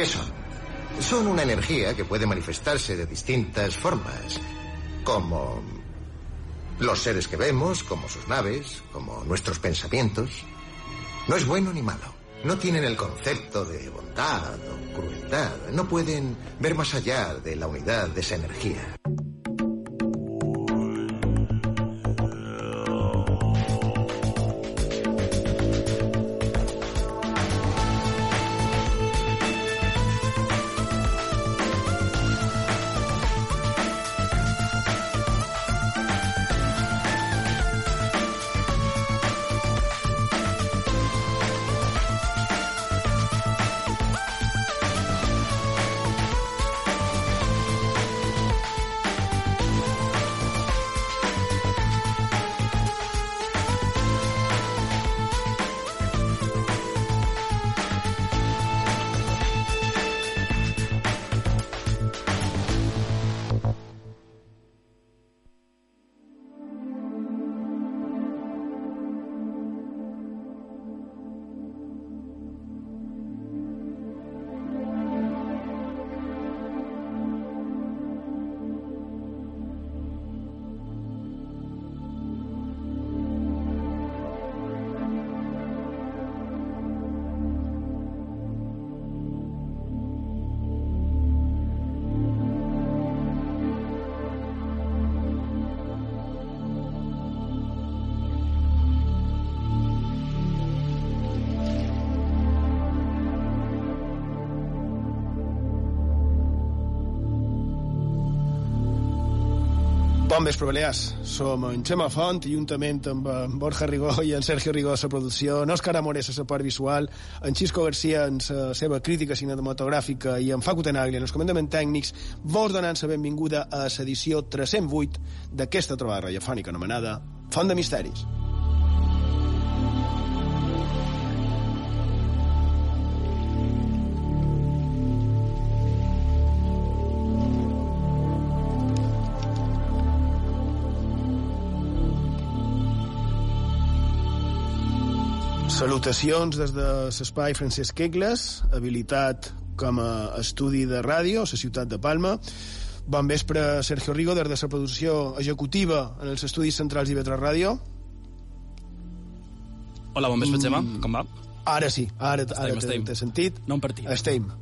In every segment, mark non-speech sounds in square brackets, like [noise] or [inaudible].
¿Qué son? Son una energía que puede manifestarse de distintas formas, como los seres que vemos, como sus naves, como nuestros pensamientos. No es bueno ni malo. No tienen el concepto de bondad o crueldad. No pueden ver más allá de la unidad de esa energía. Vespre, Balears. Som en Xema Font, i juntament amb en Borja Rigó i en Sergio Rigó la producció, en Òscar Amores a la part visual, en Xisco García en la seva crítica cinematogràfica i en Facu Tenagli en els comandaments tècnics, vos donant la benvinguda a l'edició 308 d'aquesta trobada radiofònica anomenada Font de Misteris. Salutacions des de l'espai Francesc Quegles, habilitat com a estudi de ràdio a la ciutat de Palma. Bon vespre, Sergio Rigo, des de la producció executiva en els estudis centrals i Vetra Ràdio. Hola, bon vespre, Gemma. Mm. Com va? Ara sí, ara, ara t'he sentit. No un partit. Estem.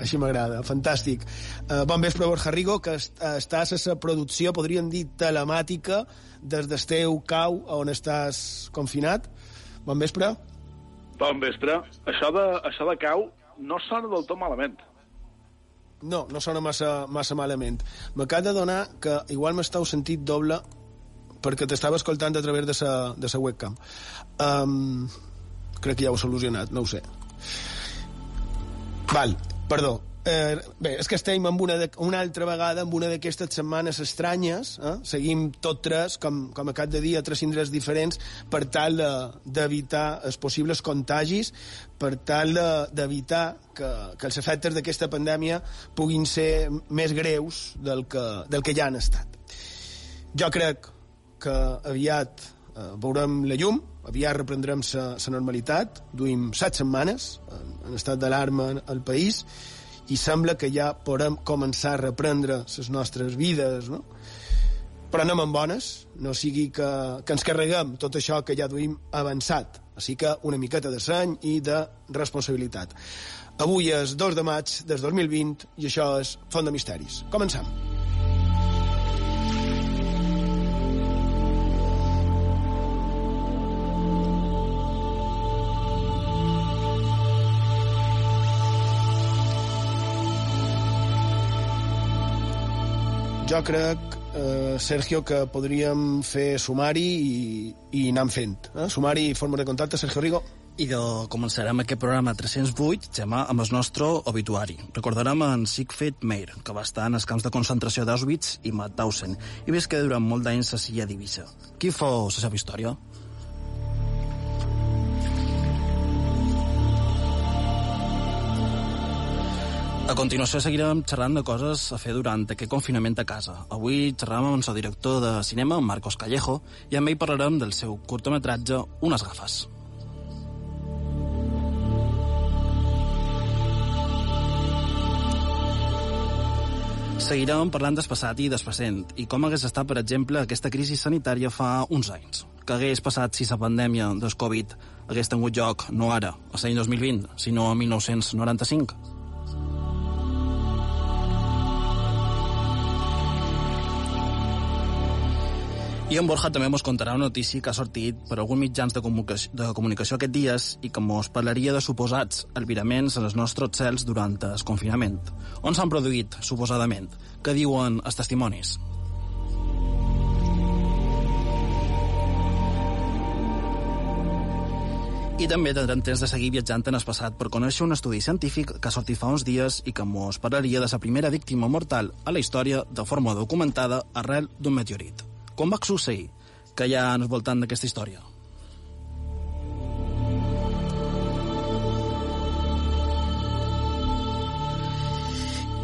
Així m'agrada, fantàstic. Uh, bon vespre, Borja Rigo, que est estàs a la producció, podríem dir, telemàtica, des del teu cau, on estàs confinat. Bon vespre. Bon vespre. Això de, això de cau no sona del tot malament. No, no sona massa, massa malament. M'acaba de donar que igual m'estàu sentit doble perquè t'estava escoltant a través de sa, de sa webcam. Um, crec que ja ho he solucionat, no ho sé. Val, perdó. Eh, bé, és que estem amb una, de, una altra vegada amb una d'aquestes setmanes estranyes, eh? seguim tot tres, com, com a cap de dia, tres indrets diferents, per tal de- d'evitar de, els possibles contagis, per tal de- d'evitar de, que, que els efectes d'aquesta pandèmia puguin ser més greus del que, del que ja han estat. Jo crec que aviat eh, veurem la llum, aviat reprendrem la normalitat, duim set setmanes en, en estat d'alarma al país, i sembla que ja podem començar a reprendre les nostres vides, no? Però anem amb bones, no sigui que, que ens carreguem tot això que ja duim avançat. Així que una miqueta de seny i de responsabilitat. Avui és 2 de maig del 2020 i això és Font de Misteris. Comencem. Jo crec, eh, Sergio, que podríem fer sumari i, i anar fent. Eh? Sumari i forma de contacte, Sergio Rigo. I de, començarem aquest programa 308, Gemma, amb el nostre obituari. Recordarem en Siegfried Meir, que va estar en els camps de concentració d'Auschwitz i Mauthausen, i visqué durant molt d'anys a Silla d'Ibissa. Qui fou la seva història? A continuació seguirem xerrant de coses a fer durant aquest confinament a casa. Avui xerrarem amb el director de cinema, Marcos Callejo, i amb ell parlarem del seu curtmetratge Unes gafes. Seguirem parlant del passat i del present i com hagués estat, per exemple, aquesta crisi sanitària fa uns anys. Que hagués passat si la pandèmia del Covid hagués tingut lloc no ara, a l'any 2020, sinó a 1995. I en Borja també ens contarà una notícia que ha sortit per alguns mitjans de comunicació, de comunicació aquests dies i que ens parlaria de suposats albiraments en els nostres cels durant el confinament. On s'han produït, suposadament? Què diuen els testimonis? I també tindrem temps de seguir viatjant en el passat per conèixer un estudi científic que ha sortit fa uns dies i que mos parlaria de la primera víctima mortal a la història de forma documentada arrel d'un meteorit. Com va succeir que hi ha al voltant d'aquesta història?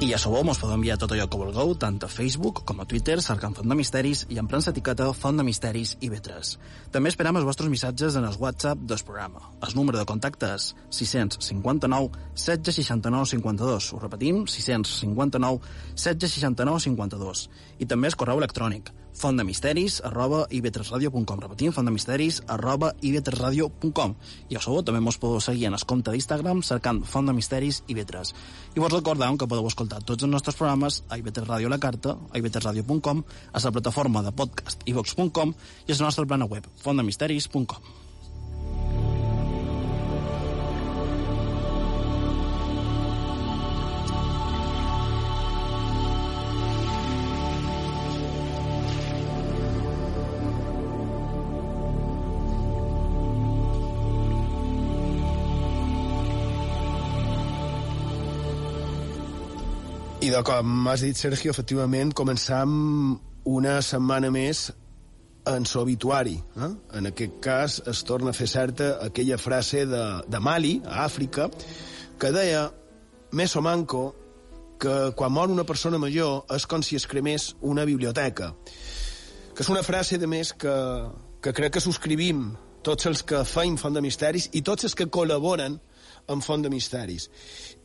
I ja sabeu, mos podeu enviar tot allò que vulgueu, tant a Facebook com a Twitter, cercant Font de Misteris i emprant l'etiqueta Font de Misteris i Vetres. També esperam els vostres missatges en el WhatsApp del programa. El número de contacte és 659 769 52. Ho repetim, 659 769 52. I també el correu electrònic fontdemisteris arroba ivetresradio.com repetim, fontdemisteris arroba ivetresradio.com i ja sabeu, també mos podeu seguir en el compte d'Instagram cercant Font de Misteris i Vetres i vos recordeu que podeu escoltar tots els nostres programes a ivetres Radio la carta, a ivetresradio.com a la plataforma de podcast ivox.com i a la nostra plana web fontdemisteris.com I de com has dit, Sergio, efectivament, començam una setmana més en l'obituari. Eh? En aquest cas es torna a fer certa aquella frase de, de Mali, a Àfrica, que deia, més o manco, que quan mor una persona major és com si es cremés una biblioteca. Que és una frase, de més, que, que crec que subscrivim tots els que feim Font de Misteris i tots els que col·laboren en Font de Misteris.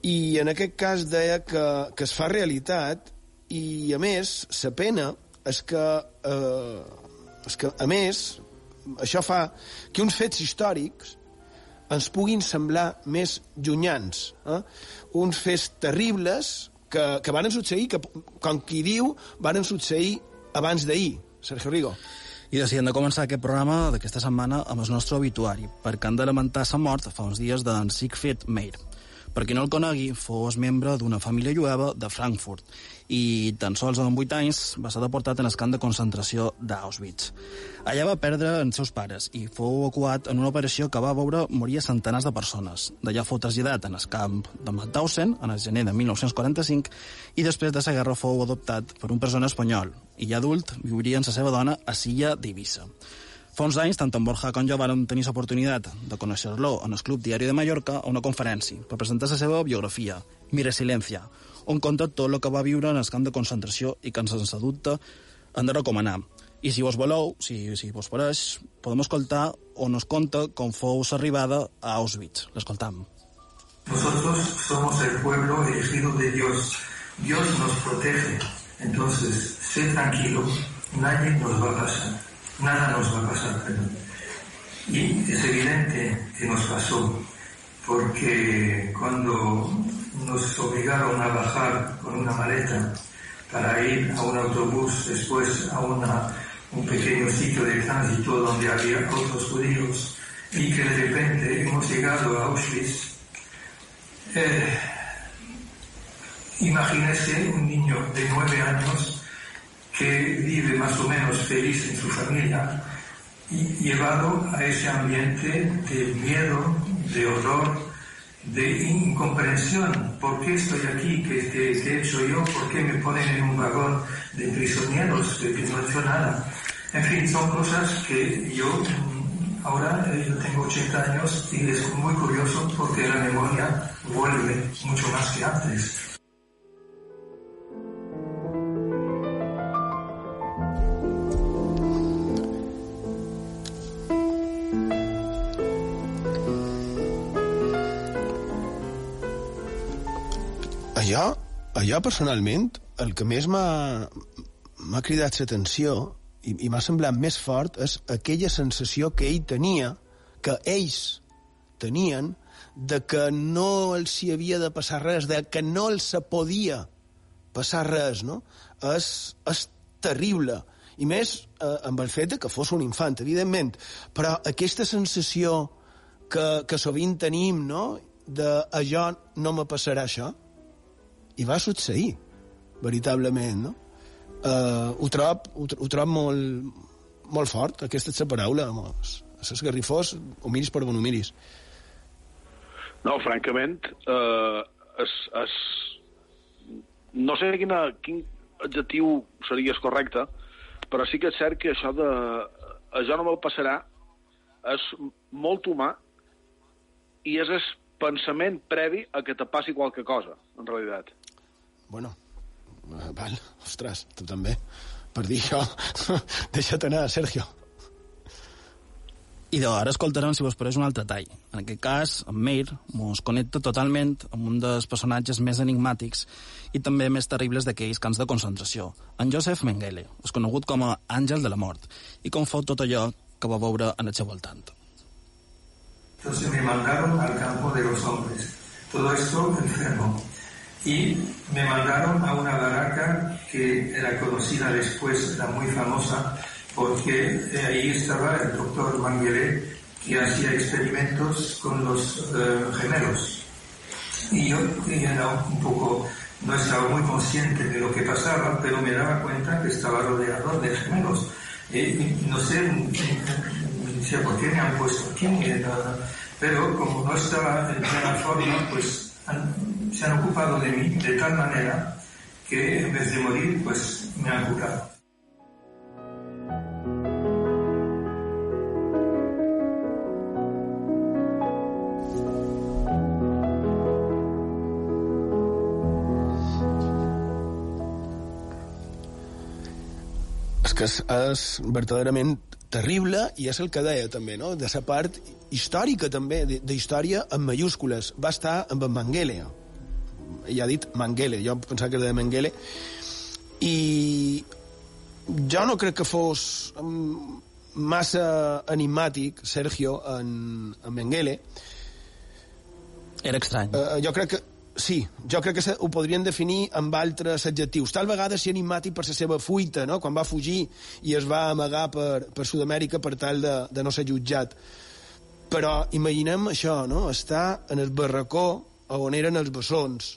I en aquest cas deia que, que es fa realitat i, a més, la pena és que, eh, és que, a més, això fa que uns fets històrics ens puguin semblar més llunyans. Eh? Uns fets terribles que, que van succeir, que, com qui diu, van succeir abans d'ahir, Sergio Rigo. I decidem de començar aquest programa d'aquesta setmana amb el nostre obituari, perquè han de lamentar la mort fa uns dies d'en Siegfried Meir. Per qui no el conegui, fou membre d'una família jueva de Frankfurt i tan sols amb 8 anys va ser deportat en el camp de concentració d'Auschwitz. Allà va perdre els seus pares i fou evacuat en una operació que va veure morir centenars de persones. D'allà fou traslladat en el camp de Mauthausen en el gener de 1945 i després de la guerra fou adoptat per un presonер espanyol i ja adult viuria amb la seva dona a Silla d'Eivissa. Fa uns anys, tant en Borja com jo vàrem tenir l'oportunitat de conèixer-lo en el Club Diari de Mallorca a una conferència per presentar la seva biografia, Mi Resiliencia, on conta tot el que va viure en el camp de concentració i que ens sense dubte han de recomanar. I si vos voleu, si, si vos pareix, podem escoltar on nos conta com fou arribada a Auschwitz. L'escoltam. Nosotros somos el pueblo elegido de Dios. Dios nos protege. Entonces, sé tranquilo, nadie nos va a pasar nada nos va a pasar, perdón. Y es evidente que nos pasó, porque cuando nos obligaron a bajar con una maleta para ir a un autobús, después a una, un pequeño sitio de tránsito donde había otros judíos, y que de repente hemos llegado a Auschwitz, eh, imagínese un niño de nueve años que vive más o menos feliz en su familia y llevado a ese ambiente de miedo, de horror, de incomprensión. ¿Por qué estoy aquí? ¿Qué, he hecho yo? ¿Por qué me ponen en un vagón de prisioneros que, que no he hecho nada? En fin, son cosas que yo mm, ahora eh, yo tengo 80 años y es muy curioso porque la memoria vuelve mucho más que antes. Allà personalment, el que més m'ha cridat l'atenció i, i m'ha semblat més fort és aquella sensació que ell tenia, que ells tenien, de que no els hi havia de passar res, de que no els podia passar res, no? És, és terrible. I més eh, amb el fet que fos un infant, evidentment. Però aquesta sensació que, que sovint tenim, no?, de a jo no me passarà això, i va succeir, veritablement, no? Uh, ho, trob, ho, ho trob molt, molt fort, aquesta és la paraula. A l'esgarrifós, ho miris per on ho miris. No, francament, eh, és, és... no sé quina, quin adjectiu seria correcte, però sí que és cert que això de això no me'l passarà és molt humà i és el pensament previ a que te passi qualque cosa, en realitat. Bueno, eh, val, ostres, tu també. Per dir això, [laughs] deixa't anar, Sergio. I ara escoltarem, si vos pareix, un altre tall. En aquest cas, en Meir mos connecta totalment amb un dels personatges més enigmàtics i també més terribles d'aquells camps de concentració, en Joseph Mengele, és conegut com a Àngel de la Mort, i com fou tot allò que va veure en el seu voltant. Entonces me mandaron al campo de los hombres, todo esto enfermo, y me mandaron a una barraca que era conocida después, era muy famosa, porque ahí estaba el doctor Manguelé, que hacía experimentos con los eh, gemelos. Y yo era un poco, no estaba muy consciente de lo que pasaba, pero me daba cuenta que estaba rodeado de gemelos. Eh, no sé, decía, ¿por qué me han puesto aquí? Pero como no estaba en plena forma, pues se han ocupado de mí de tal manera que en vez de morir, pues me han curado. És que és, és verdaderament terrible i és el que deia també, no? de la part històrica també, de, història en mayúscules. Va estar amb en Mengele. Ell ha dit Mengele, jo pensava que era de Mengele. I jo no crec que fos mm, massa enigmàtic, Sergio, en, en Mengele. Era estrany. Uh, jo crec que Sí, jo crec que se, ho podrien definir amb altres adjectius. Tal vegada ser enigmàtic per la seva fuita, no? quan va fugir i es va amagar per, per Sud-amèrica per tal de, de no ser jutjat. Però imaginem això, no? estar en el barracó on eren els bessons.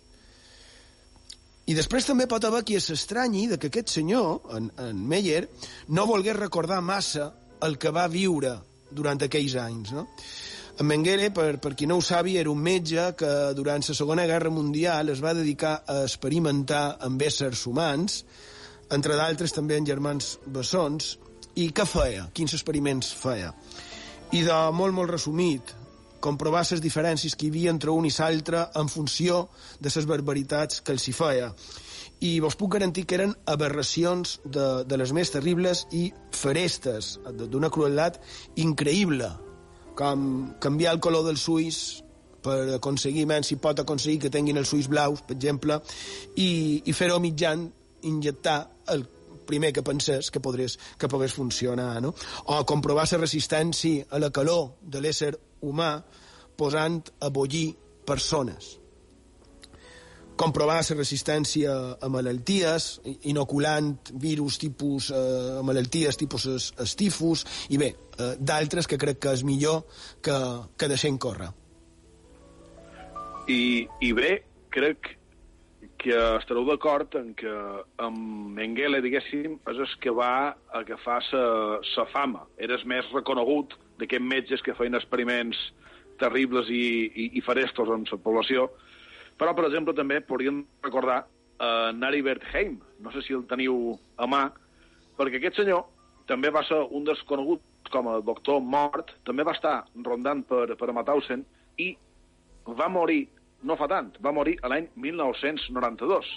I després també pot haver qui s'estranyi de que aquest senyor, en, en Meyer, no volgués recordar massa el que va viure durant aquells anys. No? En Mengele, per, per qui no ho sabi, era un metge que durant la Segona Guerra Mundial es va dedicar a experimentar amb éssers humans, entre d'altres també en germans bessons, i què feia? Quins experiments feia? I de molt, molt resumit, comprovar les diferències que hi havia entre un i l'altre en funció de les barbaritats que els hi feia. I vos puc garantir que eren aberracions de, de les més terribles i ferestes, d'una crueltat increïble, com canviar el color dels ulls per aconseguir menys, si pot aconseguir que tinguin els ulls blaus, per exemple, i, i fer-ho mitjan injectar el primer que pensés que, podrés, que pogués funcionar, no? O comprovar la resistència a la calor de l'ésser humà posant a bullir persones comprovar la resistència a malalties, inoculant virus tipus eh, malalties tipus es, es tifus, i bé, eh, d'altres que crec que és millor que, que deixem córrer. I, I bé, crec que estareu d'acord en que amb Mengele, diguéssim, és el que va agafar sa fama. Eres més reconegut d'aquests metges que feien experiments terribles i, i, i farestos en la població, però, per exemple, també podríem recordar eh, Nari Bertheim, no sé si el teniu a mà, perquè aquest senyor també va ser un desconegut com a doctor mort, també va estar rondant per, per Mauthausen i va morir no fa tant, va morir a l'any 1992.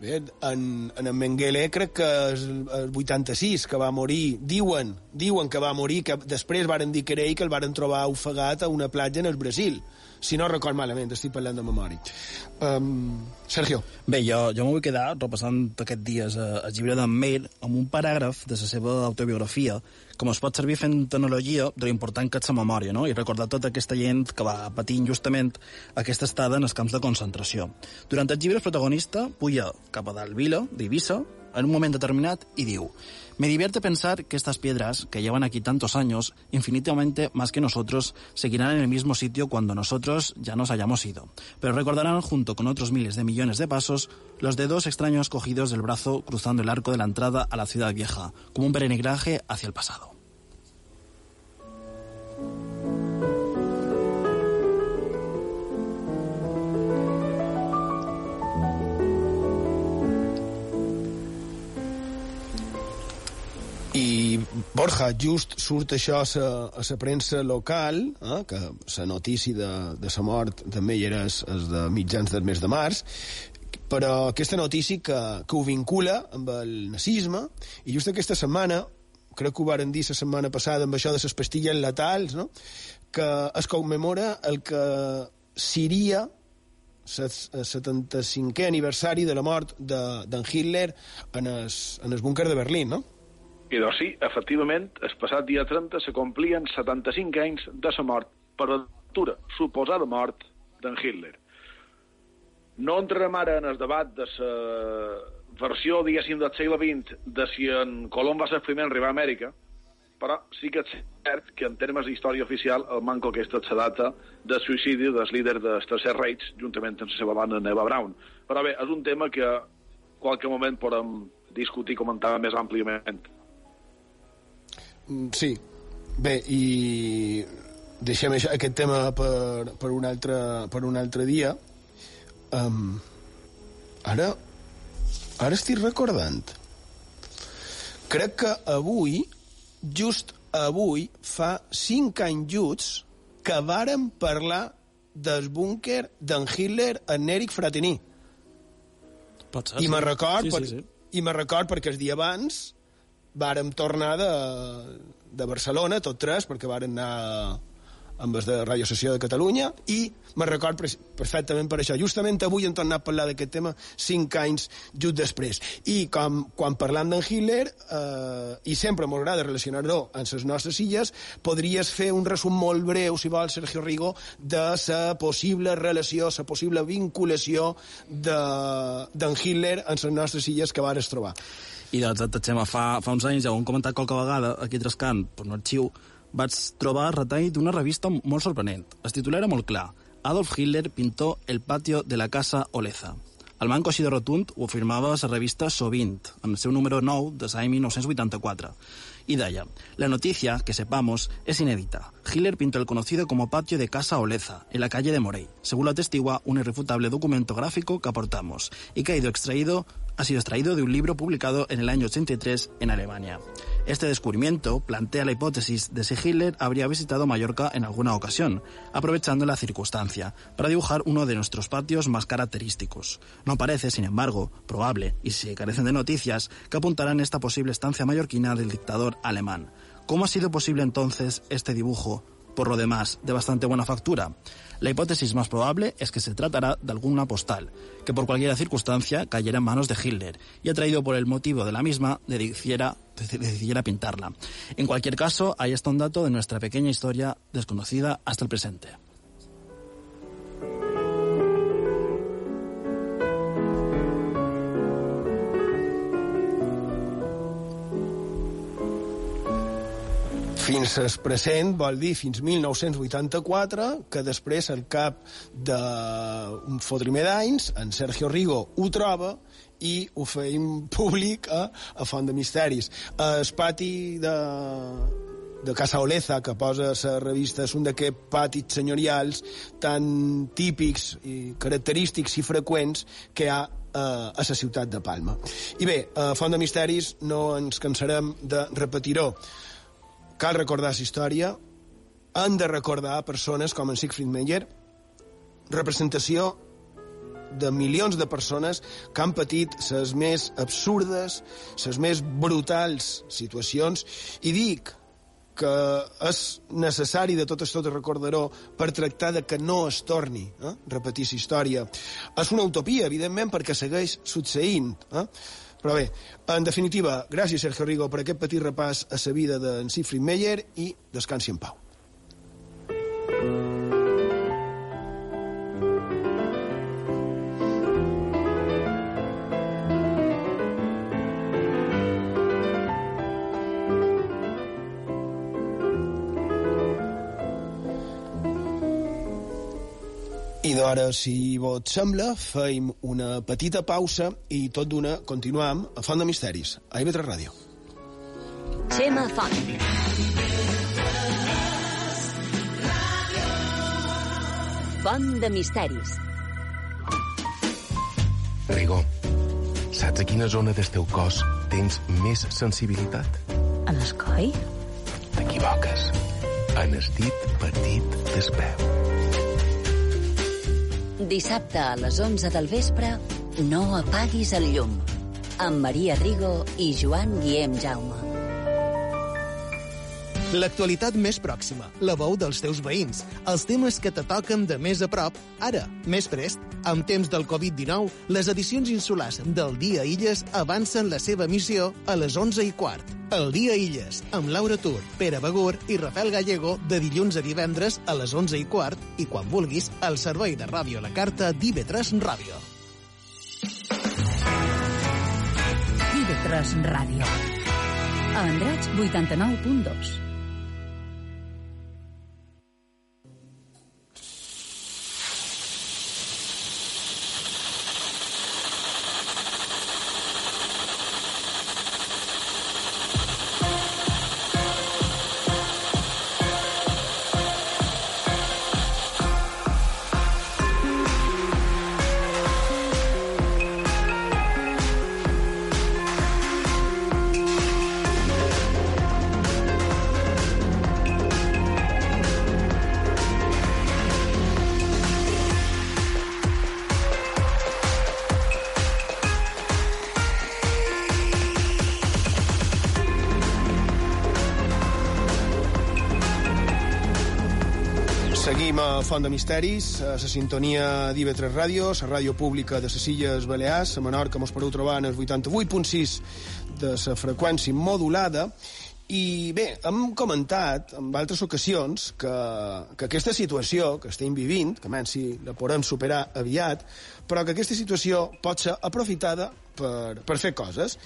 Bé, en, en en Mengele crec que és el 86 que va morir. Diuen, diuen que va morir, que després varen dir que era ell que el varen trobar ofegat a una platja en el Brasil si no record malament, estic parlant de memòria. Um, Sergio. Bé, jo, jo m'ho vull quedar repassant aquests dies eh, el llibre d'en Meir amb un paràgraf de la seva autobiografia com es pot servir fent tecnologia de l'important que és la memòria, no? i recordar tota aquesta gent que va patir injustament aquesta estada en els camps de concentració. Durant el llibre el protagonista puja cap a dalt Vila, d'Eivissa, en un moment determinat y diu Me divierte pensar que estas piedras, que llevan aquí tantos años, infinitamente más que nosotros, seguirán en el mismo sitio cuando nosotros ya nos hayamos ido. Pero recordarán, junto con otros miles de millones de pasos, los dedos extraños cogidos del brazo cruzando el arco de la entrada a la ciudad vieja, como un peregrinaje hacia el pasado. Borja, just surt això a sa, la premsa local, eh, que la notícia de, de la mort també hi era és de mitjans del mes de març, però aquesta notícia que, que ho vincula amb el nazisme, i just aquesta setmana, crec que ho varen dir la setmana passada amb això de les pastilles letals, no? que es commemora el que seria el 75è aniversari de la mort d'en de, Hitler en el, en el búnquer de Berlín, no? I doncs sí, efectivament, el passat dia 30 se complien 75 anys de la mort per altura, suposada mort d'en Hitler. No entrarem ara en el debat de la versió, diguéssim, del segle XX de si en Colom va ser el primer a arribar a Amèrica, però sí que és cert que en termes d'història oficial el manco aquesta és la data de suïcidi del líder del Tercer Reich juntament amb la seva dona Neva Brown. Però bé, és un tema que a qualque moment podem discutir i comentar més àmpliament. Mm, sí. Bé, i deixem això, aquest tema per, per, un altre, per un altre dia. Um, ara, ara estic recordant. Crec que avui, just avui, fa cinc anys juts que vàrem parlar del búnquer d'en Hitler en Eric Fratini. Pot ser, I sí. me'n record, sí, per, sí, sí. i me'n record perquè el dia abans vàrem tornar de, de Barcelona, tot tres, perquè vàrem anar amb els de Ràdio Sessió de Catalunya, i me'n record perfectament per això. Justament avui hem tornat a parlar d'aquest tema cinc anys just després. I com, quan parlam d'en Hitler, eh, i sempre m'agrada relacionar-lo amb les nostres illes, podries fer un resum molt breu, si vols, Sergio Rigo, de la possible relació, la possible vinculació d'en de, Hitler amb les nostres illes que vares trobar. I doncs, Xema, fa, fa uns anys, ja ho hem comentat qualque vegada, aquí a Trescant, per un arxiu, vaig trobar retall d'una revista molt sorprenent. El titular era molt clar. Adolf Hitler pintó el patio de la casa Oleza. El manco així de rotund ho afirmava la revista Sovint, en el seu número 9 de l'any 1984. Y deia, la noticia, que sepamos, es inédita. Hitler pintó el conocido como patio de Casa Oleza, en la calle de Morey, según lo atestigua un irrefutable documento gráfico que aportamos, y que ha, ido extraído, ha sido extraído de un libro publicado en el año 83 en Alemania. Este descubrimiento plantea la hipótesis de si Hitler habría visitado Mallorca en alguna ocasión, aprovechando la circunstancia, para dibujar uno de nuestros patios más característicos. No parece, sin embargo, probable, y si carecen de noticias, que apuntarán esta posible estancia mallorquina del dictador alemán. ¿Cómo ha sido posible entonces este dibujo, por lo demás, de bastante buena factura? La hipótesis más probable es que se tratará de alguna postal, que por cualquier circunstancia cayera en manos de Hitler y atraído por el motivo de la misma decidiera, decidiera pintarla. En cualquier caso, ahí está un dato de nuestra pequeña historia desconocida hasta el presente. Fins al present, vol dir fins 1984, que després al cap d'un fotrimer d'anys, en Sergio Rigo ho troba i ho feim [laughs] públic a, a Font de Misteris. El pati de, de Casa Oleza, que posa la revista, és un d'aquests patis senyorials tan típics i característics i freqüents que hi ha a la ciutat de Palma. I bé, a Font de Misteris no ens cansarem de repetir-ho cal recordar la història, han de recordar persones com en Siegfried Meyer, representació de milions de persones que han patit les més absurdes, les més brutals situacions, i dic que és necessari de tot això de recordar-ho per tractar de que no es torni eh? repetir la història. És una utopia, evidentment, perquè segueix succeint. Eh? Però bé, en definitiva, gràcies, Sergio Rigo, per aquest petit repàs a la vida d'en Siegfried Meyer i descansi en pau. I d'ara, si vos sembla, feim una petita pausa i tot d'una continuam a Font de Misteris, a IB3 Ràdio. Xema Font. Font de Misteris. Rigo, saps a quina zona del teu cos tens més sensibilitat? A l'escoi? T'equivoques. En el dit petit del peu. Dissabte a les 11 del vespre, no apaguis el llum. Amb Maria Rigo i Joan Guillem Jaume. L'actualitat més pròxima, la veu dels teus veïns, els temes que te toquen de més a prop, ara, més prest. En temps del Covid-19, les edicions insulars del Dia Illes avancen la seva missió a les 11 i quart. El Dia Illes, amb Laura Tur, Pere Begur i Rafael Gallego, de dilluns a divendres a les 11 i quart i, quan vulguis, al servei de ràdio a la carta d'IV3 Ràdio. TV3 Ràdio. A Andratx 89.2. Font de Misteris, a la sintonia d'IV3 Ràdio, la ràdio pública de les Illes Balears, a Menorca mos podeu trobar en el 88.6 de la freqüència modulada, i bé, hem comentat en altres ocasions que, que aquesta situació que estem vivint, que menys si la podem superar aviat, però que aquesta situació pot ser aprofitada per, per fer coses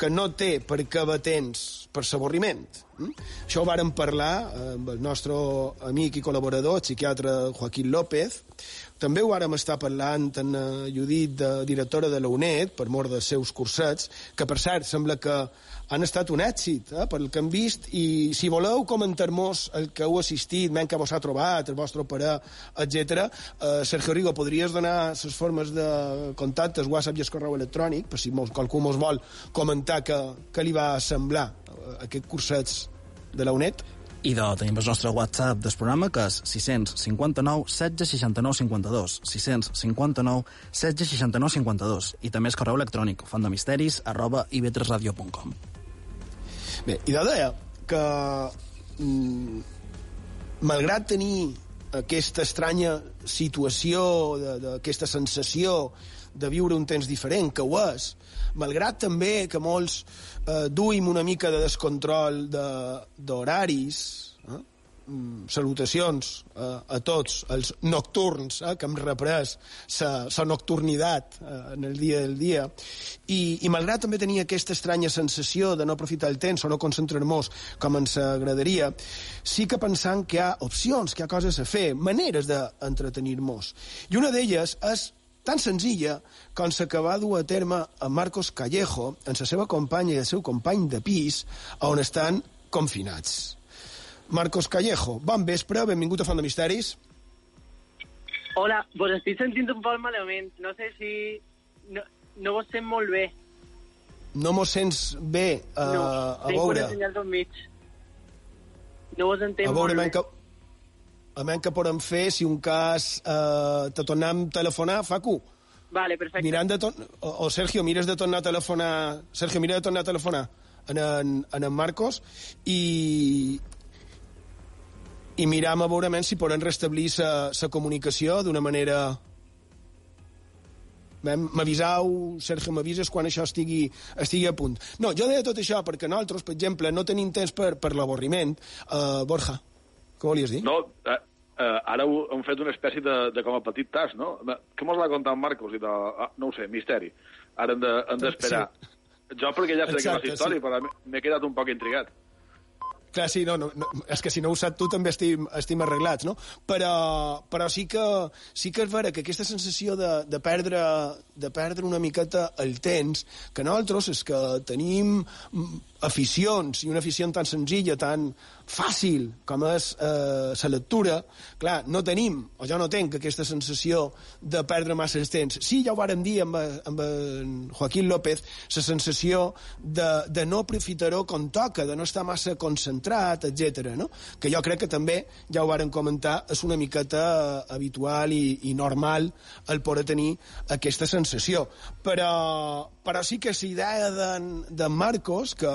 que no té per què temps per l'avorriment. Mm? Això ho vàrem parlar amb el nostre amic i col·laborador, el psiquiatre Joaquín López. També ho vàrem estar parlant amb Judit, de, directora de la UNED, per mort dels seus cursets, que per cert sembla que han estat un èxit, eh, pel que hem vist, i si voleu comentar-nos el que heu assistit, men que vos ha trobat, el vostre parer, etc. Eh, Sergio Rigo, podries donar les formes de contactes, WhatsApp i el correu electrònic, per si mos, qualcú mos vol comentar què, què li va semblar eh, aquest cursets de la UNED? I de, tenim el nostre WhatsApp del programa, que és 659 16 69 52. 659 16 69 52. I també és correu electrònic, fondemisteris, arroba ib3radio.com. Bé, i de deia que mm, malgrat tenir aquesta estranya situació, d'aquesta sensació de viure un temps diferent, que ho és, malgrat també que molts eh, duim una mica de descontrol d'horaris, de, salutacions eh, a tots els nocturns eh, que hem reprès la nocturnitat eh, en el dia del dia i, i malgrat també tenir aquesta estranya sensació de no aprofitar el temps o no concentrar-nos com ens agradaria sí que pensant que hi ha opcions, que hi ha coses a fer, maneres d'entretenir-nos i una d'elles és tan senzilla com la que va dur a terme a Marcos Callejo en la seva companya i el seu company de pis on estan confinats. Marcos Callejo, bon vespre, benvingut a Font de Misteris. Hola, vos estic sentint un poc malament. No sé si... No, no vos sent molt bé. No mos sents bé uh, no, a veure... No, mig. No vos entenc a veure, molt bé. que, a menys que podem fer, si un cas eh, te tornem a telefonar, Facu. Vale, perfecte. mirant de ton... o, o Sergio, mires de tornar a telefonar... Sergio, mira de tornar a telefonar en en, en, en Marcos i, i miram a veure si podem restablir la comunicació d'una manera... M'avisau, Sergio, m'avises quan això estigui, estigui a punt. No, jo deia tot això perquè nosaltres, per exemple, no tenim temps per, per l'avorriment. Uh, Borja, què volies dir? No, eh, eh, ara ho- hem fet una espècie de, de com a petit tas, no? Què mos l'ha contat en Marcos? I tal? Ah, no ho sé, misteri. Ara hem de- hem d'esperar. De, Jo perquè ja sé que Exacte, és la història, sí. però m'he quedat un poc intrigat. Clar, sí, no, no, no, és que si no ho saps tu també estim, estim arreglats, no? Però, però sí, que, sí que és vera que aquesta sensació de, de, perdre, de perdre una miqueta el temps, que nosaltres és que tenim aficions, i una afició tan senzilla, tan fàcil com és eh, la lectura, clar, no tenim, o jo no tenc aquesta sensació de perdre massa temps. Sí, ja ho vàrem dir amb, amb en Joaquín López, la sensació de, de no aprofitar-ho com toca, de no estar massa concentrat, etc. no? Que jo crec que també, ja ho vàrem comentar, és una miqueta eh, habitual i, i normal el poder tenir aquesta sensació. Però, però sí que la idea d'en de Marcos, que,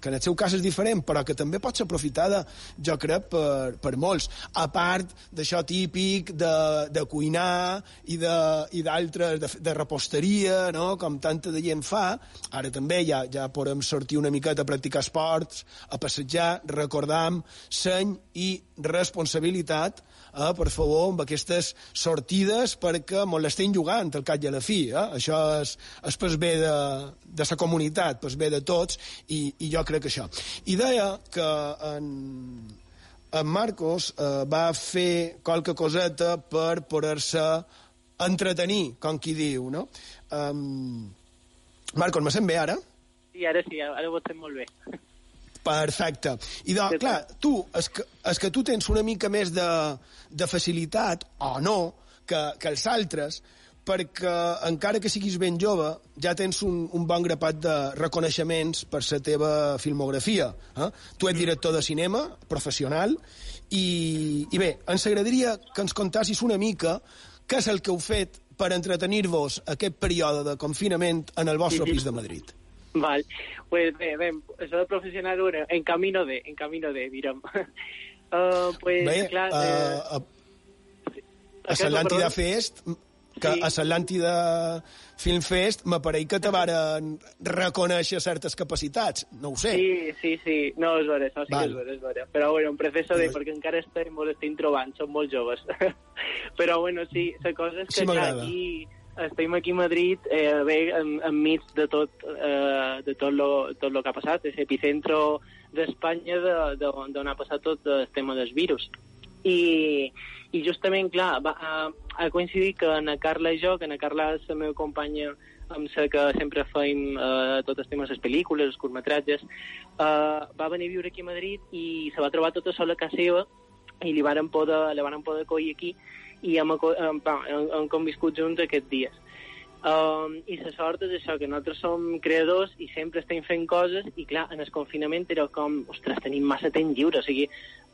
que en el seu cas és diferent, però que també pot ser aprofitada, jo crec, per, per molts. A part d'això típic de, de cuinar i de- d'altres, de, de reposteria, no? com tanta de gent fa, ara també ja, ja podem sortir una miqueta a practicar esports, a passejar, recordam, seny i responsabilitat, eh, per favor, amb aquestes sortides perquè mos l'estem jugant al cap i a la fi. Eh? Això és, és per bé de, de la comunitat, per bé de tots, i, i jo crec que això. I deia que en, en Marcos eh, va fer qualque coseta per poder-se entretenir, com qui diu, no? Um, Marcos, me sent bé ara? Sí, ara sí, ara ho estem molt bé. Perfecte. I de, clar, tu, és que, és que tu tens una mica més de, de facilitat, o no, que, que els altres, perquè encara que siguis ben jove, ja tens un, un bon grapat de reconeixements per la teva filmografia. Eh? Tu ets director de cinema, professional, i, i bé, ens agradaria que ens contassis una mica què és el que heu fet per entretenir-vos aquest període de confinament en el vostre pis de Madrid. Val. Pues bé, bé, això de professional, bueno, en camino de, en camino de, direm. Uh, [laughs] pues, Bé, clar, a, eh, a, a l'Atlàntida Fest, que Sí. a l'Atlàntida Film Fest m'apareix que te varen reconèixer certes capacitats. No ho sé. Sí, sí, sí. No, és vera, això sí Val. que és vera, és vera. Però, bueno, em prefisso de, perquè encara estem, molt estem trobant, som molt joves. [laughs] Però, bueno, sí, la cosa és que Sí, aquí estem aquí a Madrid eh, bé en, enmig de tot, eh, de tot lo, tot lo que ha passat, és epicentro d'Espanya de- de- d'on ha passat tot el tema del virus. I, i justament, clar, va, ha, ha coincidit que na Carla i jo, que na Carla és la meva companya amb la que sempre feim eh, tot el tema de les pel·lícules, els curtmetratges, eh, va venir a viure aquí a Madrid i se va trobar tota sola a casa seva i li varen poder, poder acollir aquí i hem, hem, hem, hem conviscut junts aquests dies. Um, I la sort és això, que nosaltres som creadors i sempre estem fent coses i clar, en el confinament era com, ostres, tenim massa temps lliure, o sigui,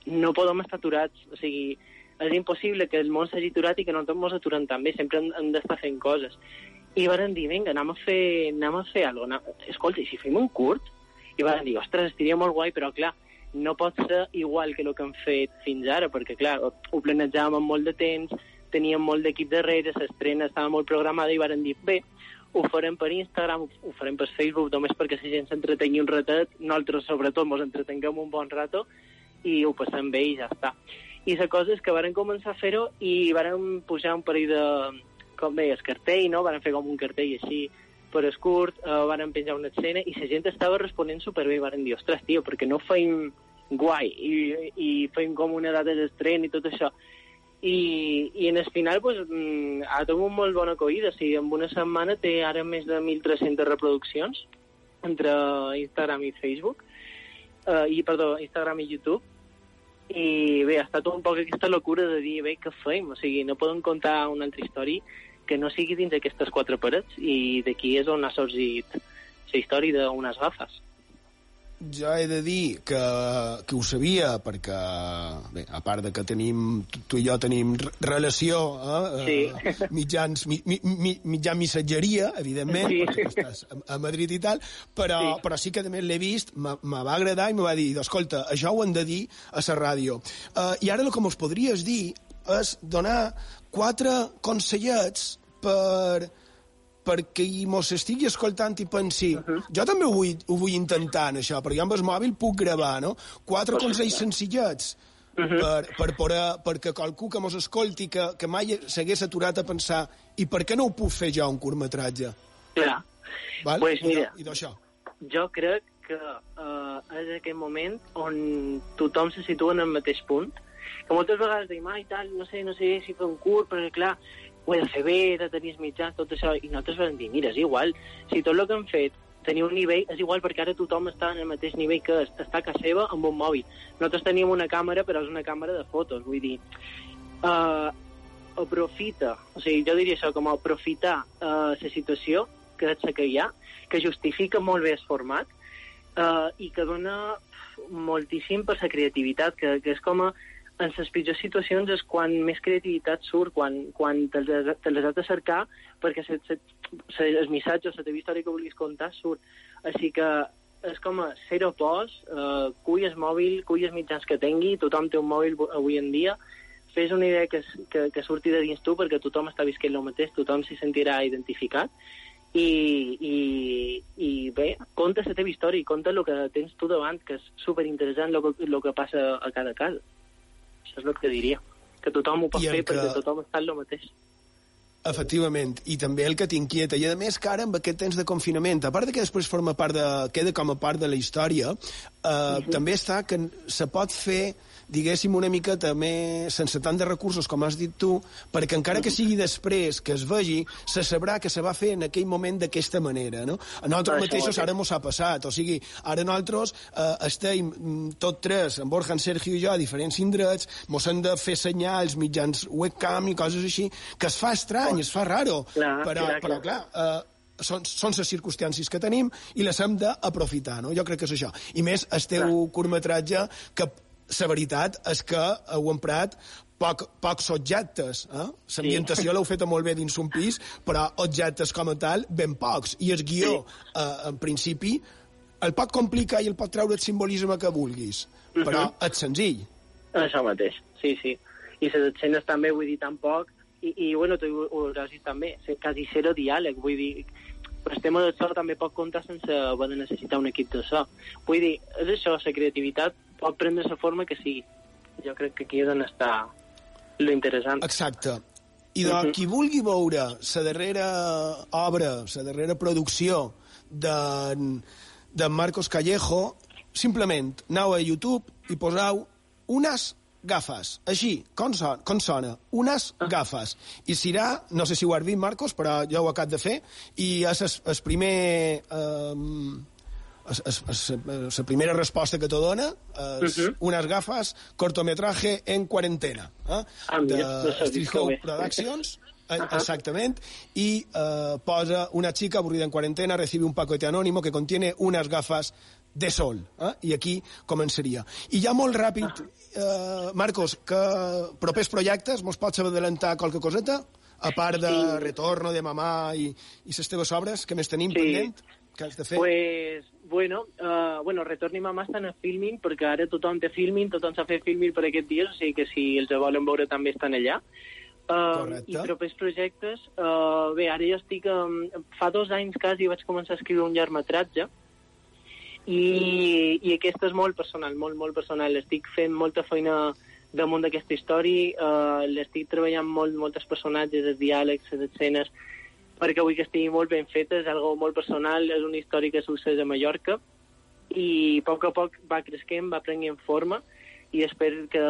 no podem estar aturats, o sigui, és impossible que el món s'hagi aturat i que nosaltres ens aturem també, sempre hem, hem d'estar fent coses. I varen dir, vinga, anem a fer, anem a fer alguna cosa. Escolta, i si fem un curt? I varen dir, ostres, estaria molt guai, però clar, no pot ser igual que el que hem fet fins ara, perquè clar, ho, planejàvem amb molt de temps, teníem molt d'equip darrere, l'estrena estava molt programada i varen dir, bé, ho farem per Instagram, ho farem per Facebook, només perquè la gent s'entretengui un ratet, nosaltres sobretot ens entretenguem un bon rato i ho passem bé i ja està. I la cosa és que varen començar a fer-ho i varen pujar un parell de, com deies, cartell, no? Varen fer com un cartell així per escurt, uh, varen penjar una escena i la gent estava responent superbé, varen dir, ostres, tio, perquè no feim guai i, i feim com una data d'estrena i tot això. I, i en el final pues, mm, ha tingut molt bona acollida. O sigui, en una setmana té ara més de 1.300 reproduccions entre Instagram i Facebook, uh, i, perdó, Instagram i YouTube. I bé, ha estat un poc aquesta locura de dir, bé, què fem? O sigui, no podem contar una altra història que no sigui dins d'aquestes quatre parets i d'aquí és on ha sorgit la història d'unes gafes. jo he de dir que, que ho sabia perquè, bé, a part de que tenim, tu i jo tenim relació, eh, Sí. eh, [laughs] mitjans, mi, mi, mi, mitjan missatgeria, evidentment, Sí. perquè estàs a, a Madrid i tal, però sí, però sí que també l'he vist, me va agradar i me va dir, escolta, això ho han de dir a la ràdio. Uh, I ara el que mos podries dir és donar quatre consellets per perquè hi mos estigui escoltant i pensi, uh -huh. jo també ho vull, ho vull intentar, això, perquè jo amb el mòbil puc gravar, no? Quatre consells senzillets uh -huh. per, per, per, perquè qualcú que mos escolti que, que mai s'hagués aturat a pensar i per què no ho puc fer jo, un curtmetratge? Clar. Val? Pues mira, I d'això. jo crec que uh, és aquest moment on tothom se situa en el mateix punt, que moltes vegades diem, ai, tal, no sé, no sé si fer un curt, perquè clar, ho he de fer bé, de tenir els mitjans, tot això, i nosaltres vam dir, mira, és igual, si tot el que hem fet tenia un nivell, és igual perquè ara tothom està en el mateix nivell que es- està a casa seva amb un mòbil. Nosaltres teníem una càmera, però és una càmera de fotos, vull dir, uh, aprofita, o sigui, jo diria això, com aprofitar uh, la situació que la que hi ha, que justifica molt bé el format uh, i que dona moltíssim per la creativitat, que, que és com a en les pitjors situacions és quan més creativitat surt, quan, quan te, les, te les has de cercar perquè se, se, se, el missatge o la teva història que vulguis contar surt. Així que és com a zero pos, uh, cull el mòbil, cull els mitjans que tingui, tothom té un mòbil avui en dia, fes una idea que, que, que surti de dins tu perquè tothom està visquent el mateix, tothom s'hi sentirà identificat i, i, i bé, conta la teva història i conta el que tens tu davant, que és superinteressant el que, lo que passa a cada casa. Això és el que diria, que tothom ho pot fer que- perquè tothom està en el mateix. Efectivament, i també el que t'inquieta. I a més que ara amb aquest temps de confinament, a part de que després forma part de, queda com a part de la història, eh, uh -huh. també està que se pot fer diguéssim, una mica també sense tant de recursos, com has dit tu, perquè encara que sigui després que es vegi, se sabrà que se va fer en aquell moment d'aquesta manera, no? A nosaltres Això mateixos mateix. ara mos ha passat, o sigui, ara nosaltres eh, estem mm, tot tres, en Borja, en Sergio i jo, a diferents indrets, mos han de fer senyals, mitjans webcam i coses així, que es fa estrany, es fa raro, Clar, però, clar, però clar, eh, són, són les circumstàncies que tenim i les hem d'aprofitar, no? Jo crec que és això. I més, el teu curtmetratge, que la veritat és que heu emprat poc, pocs objectes. Eh? L'ambientació l'heu feta molt bé dins un pis, però objectes com a tal, ben pocs. I el guió, eh, en principi, el pot complicar i el pot treure el simbolisme que vulguis, però Mhm. és senzill. Això mateix, sí, sí. I les escenes també, vull dir, tampoc... I, i bueno, tu ho, hauràs vist també, quasi zero diàleg, vull dir... Per el tema del so també pot comptar sense haver de necessitar un equip de so. Vull dir, és això, la creativitat pot prendre la forma que sigui. Jo crec que aquí és on està lo interessant. Exacte. I de Mhm. qui vulgui veure la darrera obra, la darrera producció de, de Marcos Callejo, simplement aneu a YouTube i poseu unes gafes. Així, com, son, com sona? Unes gafes. I serà, no sé si ho has vist, Marcos, però jo ho acabo de fer, i és el primer... Eh, la primera resposta que te dona és Mhm. unes gafes, cortometraje en quarantena, eh? Ah, de Hope bé. Productions, eh, Ajá. exactament, i eh, posa una chica aburrida en cuarentena recibe un paquete anónimo que contiene unas gafas de sol. Eh? I aquí començaria. I ja molt ràpid, eh, Marcos, que propers projectes, mos pots adelantar qualque coseta? A part de Sí. Retorno, de Mamà i, i les teves obres, que més tenim Sí. pendent? Que has de fer? Pues, bueno, uh, bueno, Retorn i Mamà estan a Filmin, perquè ara tothom té Filmin, tothom s'ha fet Filmin per aquests dies, o sigui que si els volen veure també estan allà. Uh, Correcte. I propers projectes, uh, bé, ara jo estic... Um, fa dos anys quasi vaig començar a escriure un llargmetratge, i, i aquest és molt personal, molt, molt personal. Estic fent molta feina damunt d'aquesta història, uh, l'estic treballant molt, moltes personatges, els diàlegs, les escenes, perquè vull que estigui molt ben feta, és algo molt personal, és una història que succeeix a Mallorca, i a poc a poc va creixent, va prenent forma, i espero que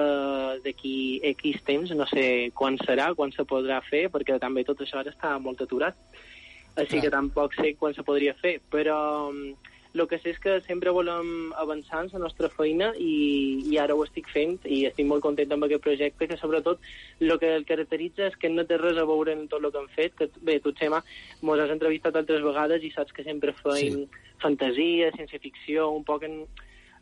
d'aquí X temps, no sé quan serà, quan se podrà fer, perquè també tot això ara està molt aturat, així Clar. que tampoc sé quan se podria fer, però mm, el que sé és que sempre volem avançar en la nostra feina i, i ara ho estic fent i estic molt content amb aquest projecte que sobretot el que el caracteritza és que no té res a veure amb tot el que hem fet que bé, tu Xema mos has entrevistat altres vegades i saps que sempre feim sí. fantasia, ciència-ficció un poc en,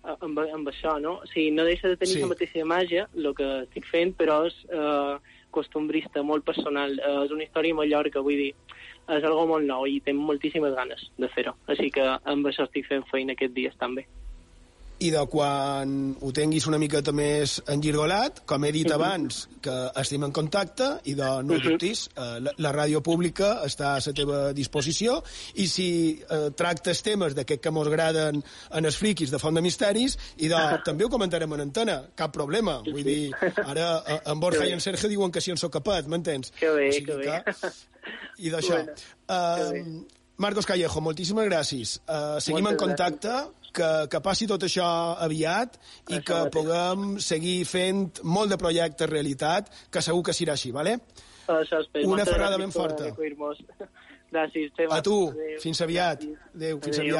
amb, amb això, no? O sigui, no deixa de tenir sí. la mateixa màgia, el que estic fent, però és eh, costumbrista, molt personal. Eh, és una història molt llarga, vull dir, és algo molt nou i tinc moltíssimes ganes de fer-ho. Així que amb això estic fent feina aquests dies també i de quan ho tinguis una miqueta més engirgolat, com he dit uh mhm. -huh. abans, que estem en contacte, i de no mhm. dubtis, eh, la, la ràdio pública està a la teva disposició, i si eh, tractes temes d'aquests que mos agraden en els friquis de Font de Misteris, i de, -huh. també ho comentarem en antena, cap problema. Vull dir, ara eh, en Borja i en Sergio diuen que si en sóc capat, m'entens? Que bé, o sigui que bé. I d'això. Bueno, uh, Marcos Callejo, moltíssimes gràcies. Uh, seguim Moltes en contacte. Gràcies que, que passi tot això aviat i això que mateix. puguem seguir fent molt de projectes realitat, que segur que serà així, vale? Això espero. Una ferrada ben forta. [laughs] Gràcies. A tu, Adéu. fins aviat. Adéu, fins Adéu.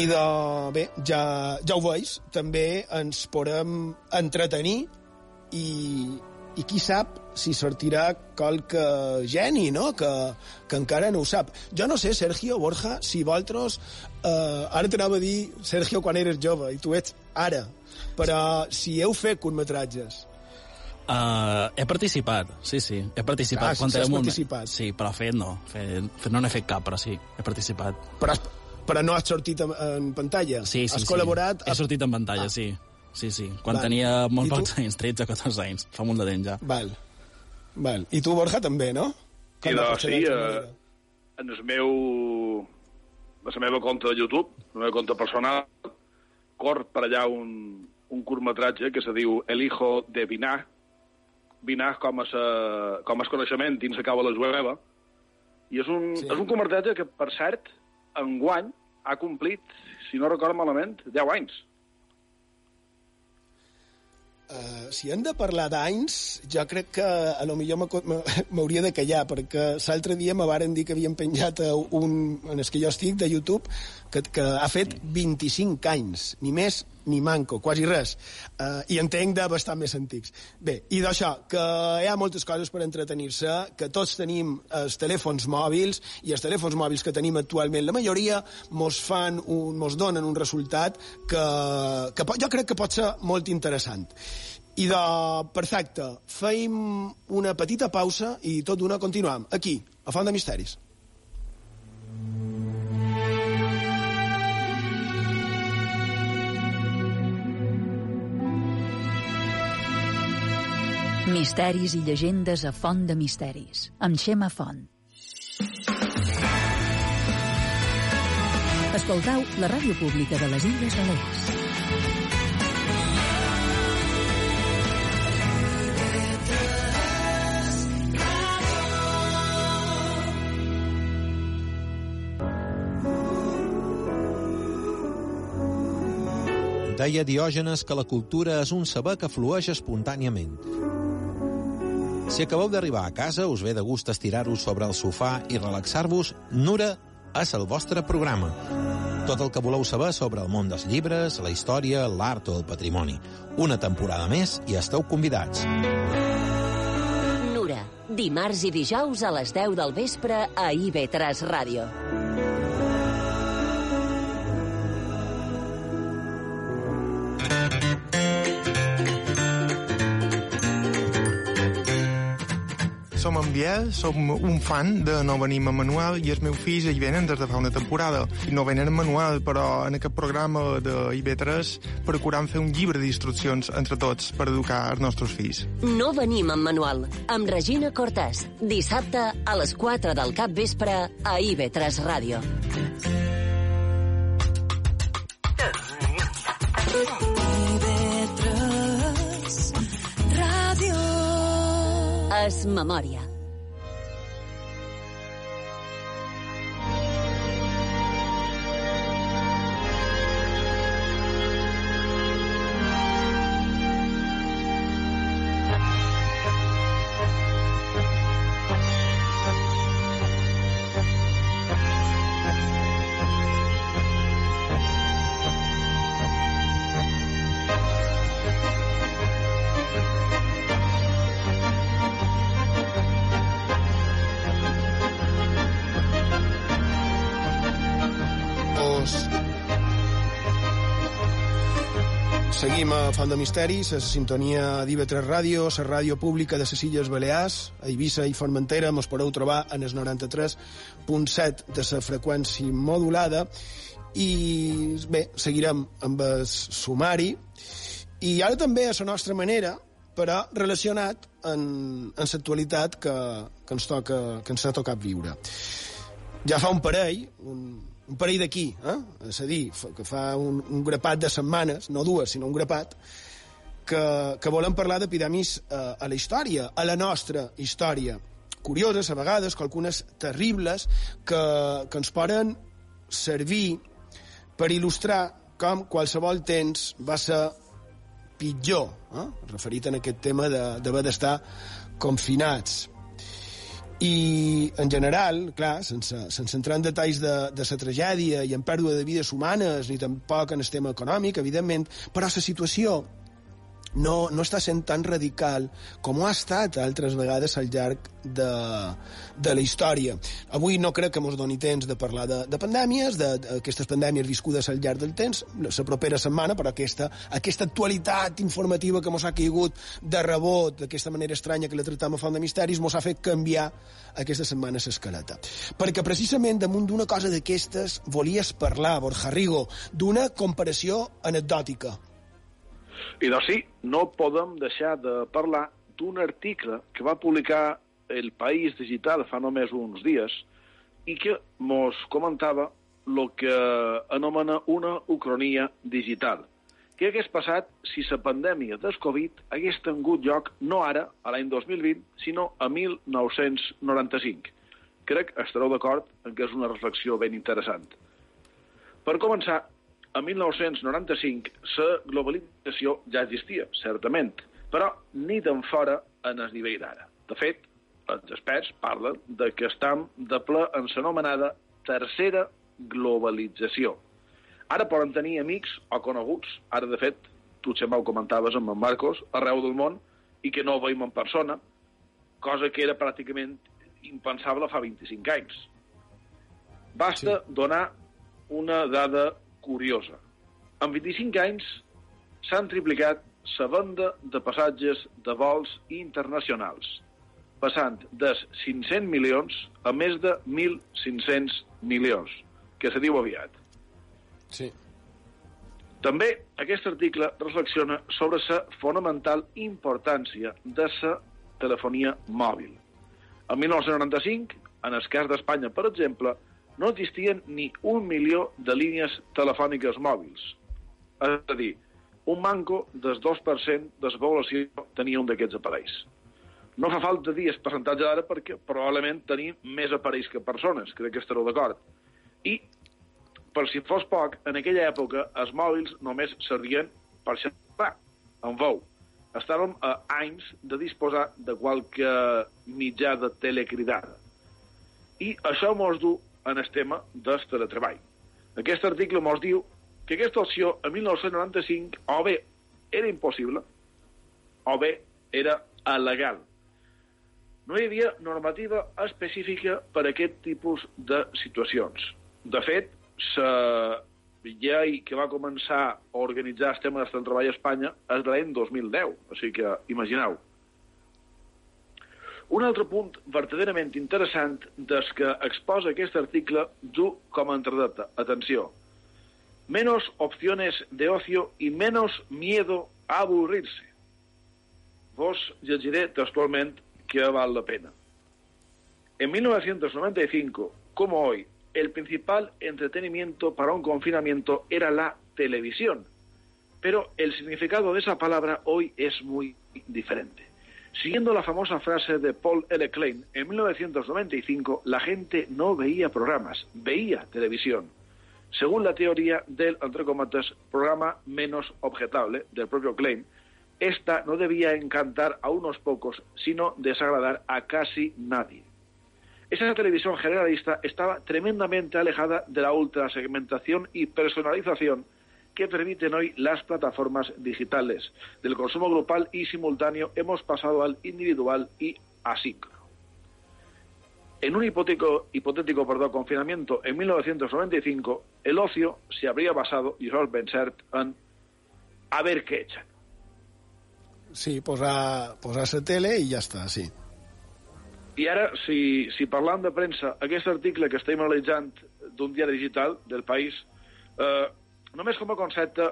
I de, bé, ja, ja ho veus, també ens podem entretenir i, i qui sap si sortirà qualque geni, no?, que, que encara no ho sap. Jo no sé, Sergio, Borja, si vosaltres... Eh, ara t'anava a dir, Sergio, quan eres jove, i tu ets ara, però si heu fet curtmetratges, Uh, he participat, sí, sí. He participat. Ah, quan sí, has participat. Sí, però fet no. Fet, fet, no n'he fet cap, però sí, he participat. Però has, però no has sortit en, en pantalla? Sí, sí, has sí. col·laborat? He sortit en pantalla, ah. sí. Sí, sí. Quan Val. tenia molt pocs anys, 13 o 14 anys. Fa molt de temps ja. Val. Val. I tu, Borja, també, no? Com sí, doncs, sí. Uh, en el meu... La meva compte de YouTube, la meva compte personal, cor per allà un, un curtmetratge que se diu El hijo de Binah, Binah com a, sa, com a coneixement dins la cava la jueva, i és un, sí. és un curtmetratge que, per cert, enguany ha complit, si no recordo malament, 10 anys. Uh, si hem de parlar d'anys, jo crec que a lo millor [laughs] m'hauria de callar, perquè l'altre dia me varen dir que havien penjat un, en el que jo estic, de YouTube, que, que ha fet 25 anys, ni més ni manco, quasi res. Uh, I entenc de bastant més antics. Bé, i d'això, que hi ha moltes coses per entretenir-se, que tots tenim els telèfons mòbils, i els telèfons mòbils que tenim actualment, la majoria mos fan un, mos donen un resultat que, que jo crec que pot ser molt interessant. I de... Perfecte. Feim una petita pausa i tot d'una continuam. Aquí, a Font de Misteris. Misteris i llegendes a Font de Misteris, amb Xema Font. Escoltau la ràdio pública de les Illes Balears. Deia Diògenes que la cultura és un saber que flueix espontàniament. Si acabeu d'arribar a casa, us ve de gust estirar-vos sobre el sofà i relaxar-vos, Nura és el vostre programa. Tot el que voleu saber sobre el món dels llibres, la història, l'art o el patrimoni. Una temporada més i esteu convidats. Nura, dimarts i dijous a les 10 del vespre a IB3 Ràdio. Biel, som un fan de No venim a Manuel i els meus fills hi venen des de fa una temporada. No venen a Manuel, però en aquest programa de IB3 procurant fer un llibre d'instruccions entre tots per educar els nostres fills. No venim amb Manuel, amb Regina Cortès, dissabte a les 4 del cap vespre a IB3 Ràdio. Es memòria. Font de Misteris, a la sintonia d'IV3 Ràdio, la ràdio pública de les Illes Balears, a Eivissa i Formentera, mos podeu trobar en el 93.7 de la freqüència modulada, i bé, seguirem amb el sumari, i ara també a la nostra manera, però relacionat en, en l'actualitat que, que, ens toca, que ens ha tocat viure. Ja fa un parell, un, un parell d'aquí, eh? és a dir, que fa un, un grapat de setmanes, no dues, sinó un grapat, que, que volem parlar d'epidemis a, a la història, a la nostra història. Curioses, a vegades, algunes terribles, que, que ens poden servir per il·lustrar com qualsevol temps va ser pitjor, eh? referit en aquest tema d'haver d'estar confinats. I, en general, clar, sense, sense entrar en detalls de, de la tragèdia i en pèrdua de vides humanes, ni tampoc en el tema econòmic, evidentment, però la situació no, no està sent tan radical com ho ha estat altres vegades al llarg de, de la història. Avui no crec que ens doni temps de parlar de, de pandèmies, d'aquestes pandèmies viscudes al llarg del temps, la propera setmana, però aquesta, aquesta actualitat informativa que ens ha caigut de rebot d'aquesta manera estranya que la tractam a Font de Misteris ens ha fet canviar aquesta setmana l'escaleta. Perquè precisament damunt d'una cosa d'aquestes volies parlar, Borja Rigo, d'una comparació anecdòtica i doncs sí, no podem deixar de parlar d'un article que va publicar el País Digital fa només uns dies i que mos comentava el que anomena una ucronia digital. Què hagués passat si la pandèmia del Covid hagués tingut lloc no ara, a l'any 2020, sinó a 1995? Crec que estareu d'acord en que és una reflexió ben interessant. Per començar, en 1995 la globalització ja existia, certament, però ni tan fora en el nivell d'ara. De fet, els experts parlen de que estem de ple en l'anomenada tercera globalització. Ara poden tenir amics o coneguts, ara de fet, tu sempre ho comentaves amb en Marcos, arreu del món, i que no ho veiem en persona, cosa que era pràcticament impensable fa 25 anys. Basta sí. donar una dada curiosa. En 25 anys s'han triplicat la venda de passatges de vols internacionals, passant de 500 milions a més de 1.500 milions, que se diu aviat. Sí. També aquest article reflexiona sobre la fonamental importància de la telefonia mòbil. En 1995, en el cas d'Espanya, per exemple, no existien ni un milió de línies telefòniques mòbils. És a dir, un manco del 2% de la població tenia un d'aquests aparells. No fa falta dir el percentatge d'ara perquè probablement tenim més aparells que persones, crec que estareu d'acord. I, per si fos poc, en aquella època els mòbils només servien per xerrar, en veu. Estàvem a anys de disposar de qualque mitjà de telecridada. I això mos du en el tema del teletreball. Aquest article ens diu que aquesta opció en 1995 o bé era impossible o bé era il·legal. No hi havia normativa específica per a aquest tipus de situacions. De fet, la llei que va començar a organitzar el tema del treball a Espanya és de l'any 2010, o sigui que imagineu, un altre punt verdaderament interessant des que exposa aquest article du com a entredata. Atenció. Menos opciones de ocio y menos miedo a aburrirse. Vos llegiré textualment que val la pena. En 1995, como hoy, el principal entretenimiento para un confinamiento era la televisión. Pero el significado de esa palabra hoy es muy diferente. Siguiendo la famosa frase de Paul L. Klein, en 1995 la gente no veía programas, veía televisión. Según la teoría del, entre programa menos objetable del propio Klein, esta no debía encantar a unos pocos, sino desagradar a casi nadie. Esa televisión generalista estaba tremendamente alejada de la ultrasegmentación y personalización que permiten hoy las plataformas digitales. Del consumo grupal y simultáneo hemos pasado al individual y asíncrono. En un hipotético, hipotético perdón, confinamiento en 1995, el ocio se habría basado, y Rolf Bensert, en a ver què echan. Sí, posar, posar la tele i ja està, sí. I ara, si, si parlant de premsa, aquest article que estem analitzant d'un diari digital del país, eh, només com a concepte,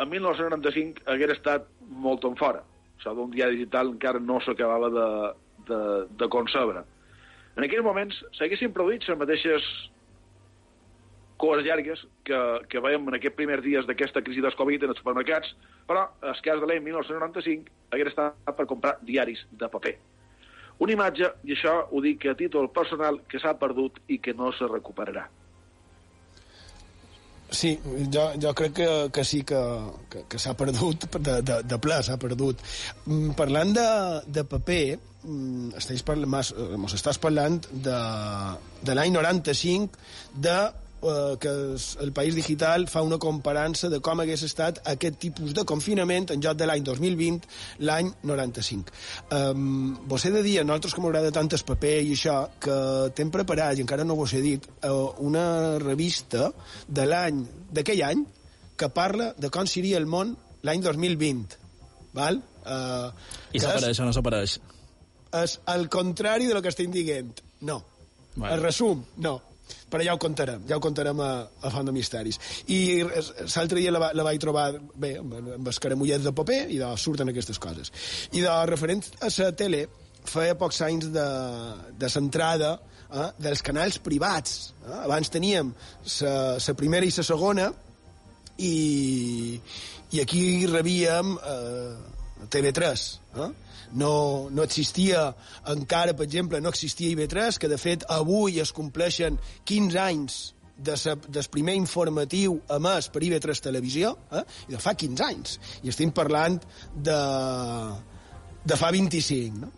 en 1995 hagués estat molt en fora. Sigui, d'un diari digital encara no s'acabava de, de, de concebre. En aquells moments s'haguessin produït les mateixes coes llargues que, que veiem en aquests primers dies d'aquesta crisi del Covid en els supermercats, però el cas de l'any 1995 hagués estat per comprar diaris de paper. Una imatge, i això ho dic a títol personal, que s'ha perdut i que no se recuperarà. Sí, jo, jo crec que, que sí que, que, que s'ha perdut, de, de, de ple s'ha perdut. Mm, parlant de, de paper, mm, estàs parlant, mos estàs parlant de, de l'any 95, de eh, que el País Digital fa una comparança de com hagués estat aquest tipus de confinament en lloc de l'any 2020, l'any 95. Um, vos he de dir, a nosaltres que m'agrada tant el paper i això, que t'hem preparat, i encara no vos he dit, uh, una revista de l'any, d'aquell any, que parla de com seria el món l'any 2020. Val? Uh, I s'apareix o no s'apareix? És el contrari de lo que estem dient. No. Bueno. El resum, no però ja ho contarem, ja ho contarem a, a Font de Misteris. I l'altre dia la, la vaig trobar, bé, amb els caramullets de paper, i de, surten aquestes coses. I de referent a la tele, feia pocs anys de, de centrada eh, dels canals privats. Eh? Abans teníem la primera i la segona, i, i aquí rebíem eh, TV3. Eh? No, no existia encara, per exemple, no existia IB3, que de fet avui es compleixen 15 anys de sa, del primer informatiu emès per IB3 Televisió, eh? i de fa 15 anys. I estem parlant de, de fa 25, no?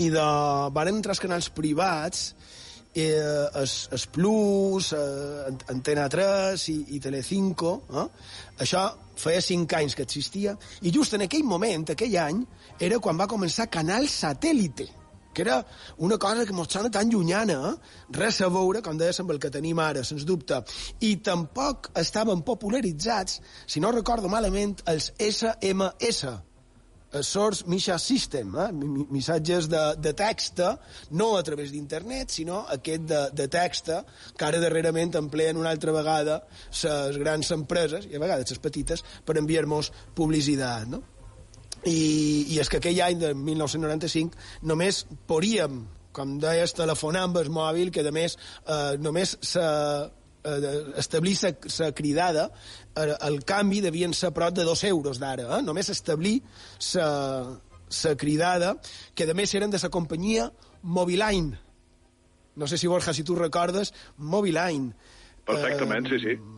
I de... Van entrar els canals privats eh, es, es Plus, eh, Antena 3 i, i Telecinco, eh? això feia cinc anys que existia, i just en aquell moment, aquell any, era quan va començar Canal Satèl·lite, que era una cosa que mos tan llunyana, eh? res a veure, com deies, amb el que tenim ara, sens dubte. I tampoc estaven popularitzats, si no recordo malament, els SMS, Source Message System, eh? missatges de, de text, no a través d'internet, sinó aquest de, de text, que ara darrerament empleen una altra vegada les grans empreses, i a vegades les petites, per enviar-nos publicitat. No? I, I és que aquell any de 1995 només podíem com deies, telefonar amb el mòbil, que a més eh, només se eh, establir la cridada, eh, el canvi devien ser prop de dos euros d'ara. Eh? Només establir la cridada, que a més eren de la companyia Moviline. No sé si, Borja, si tu recordes, Moviline. Perfectament, eh, sí, sí.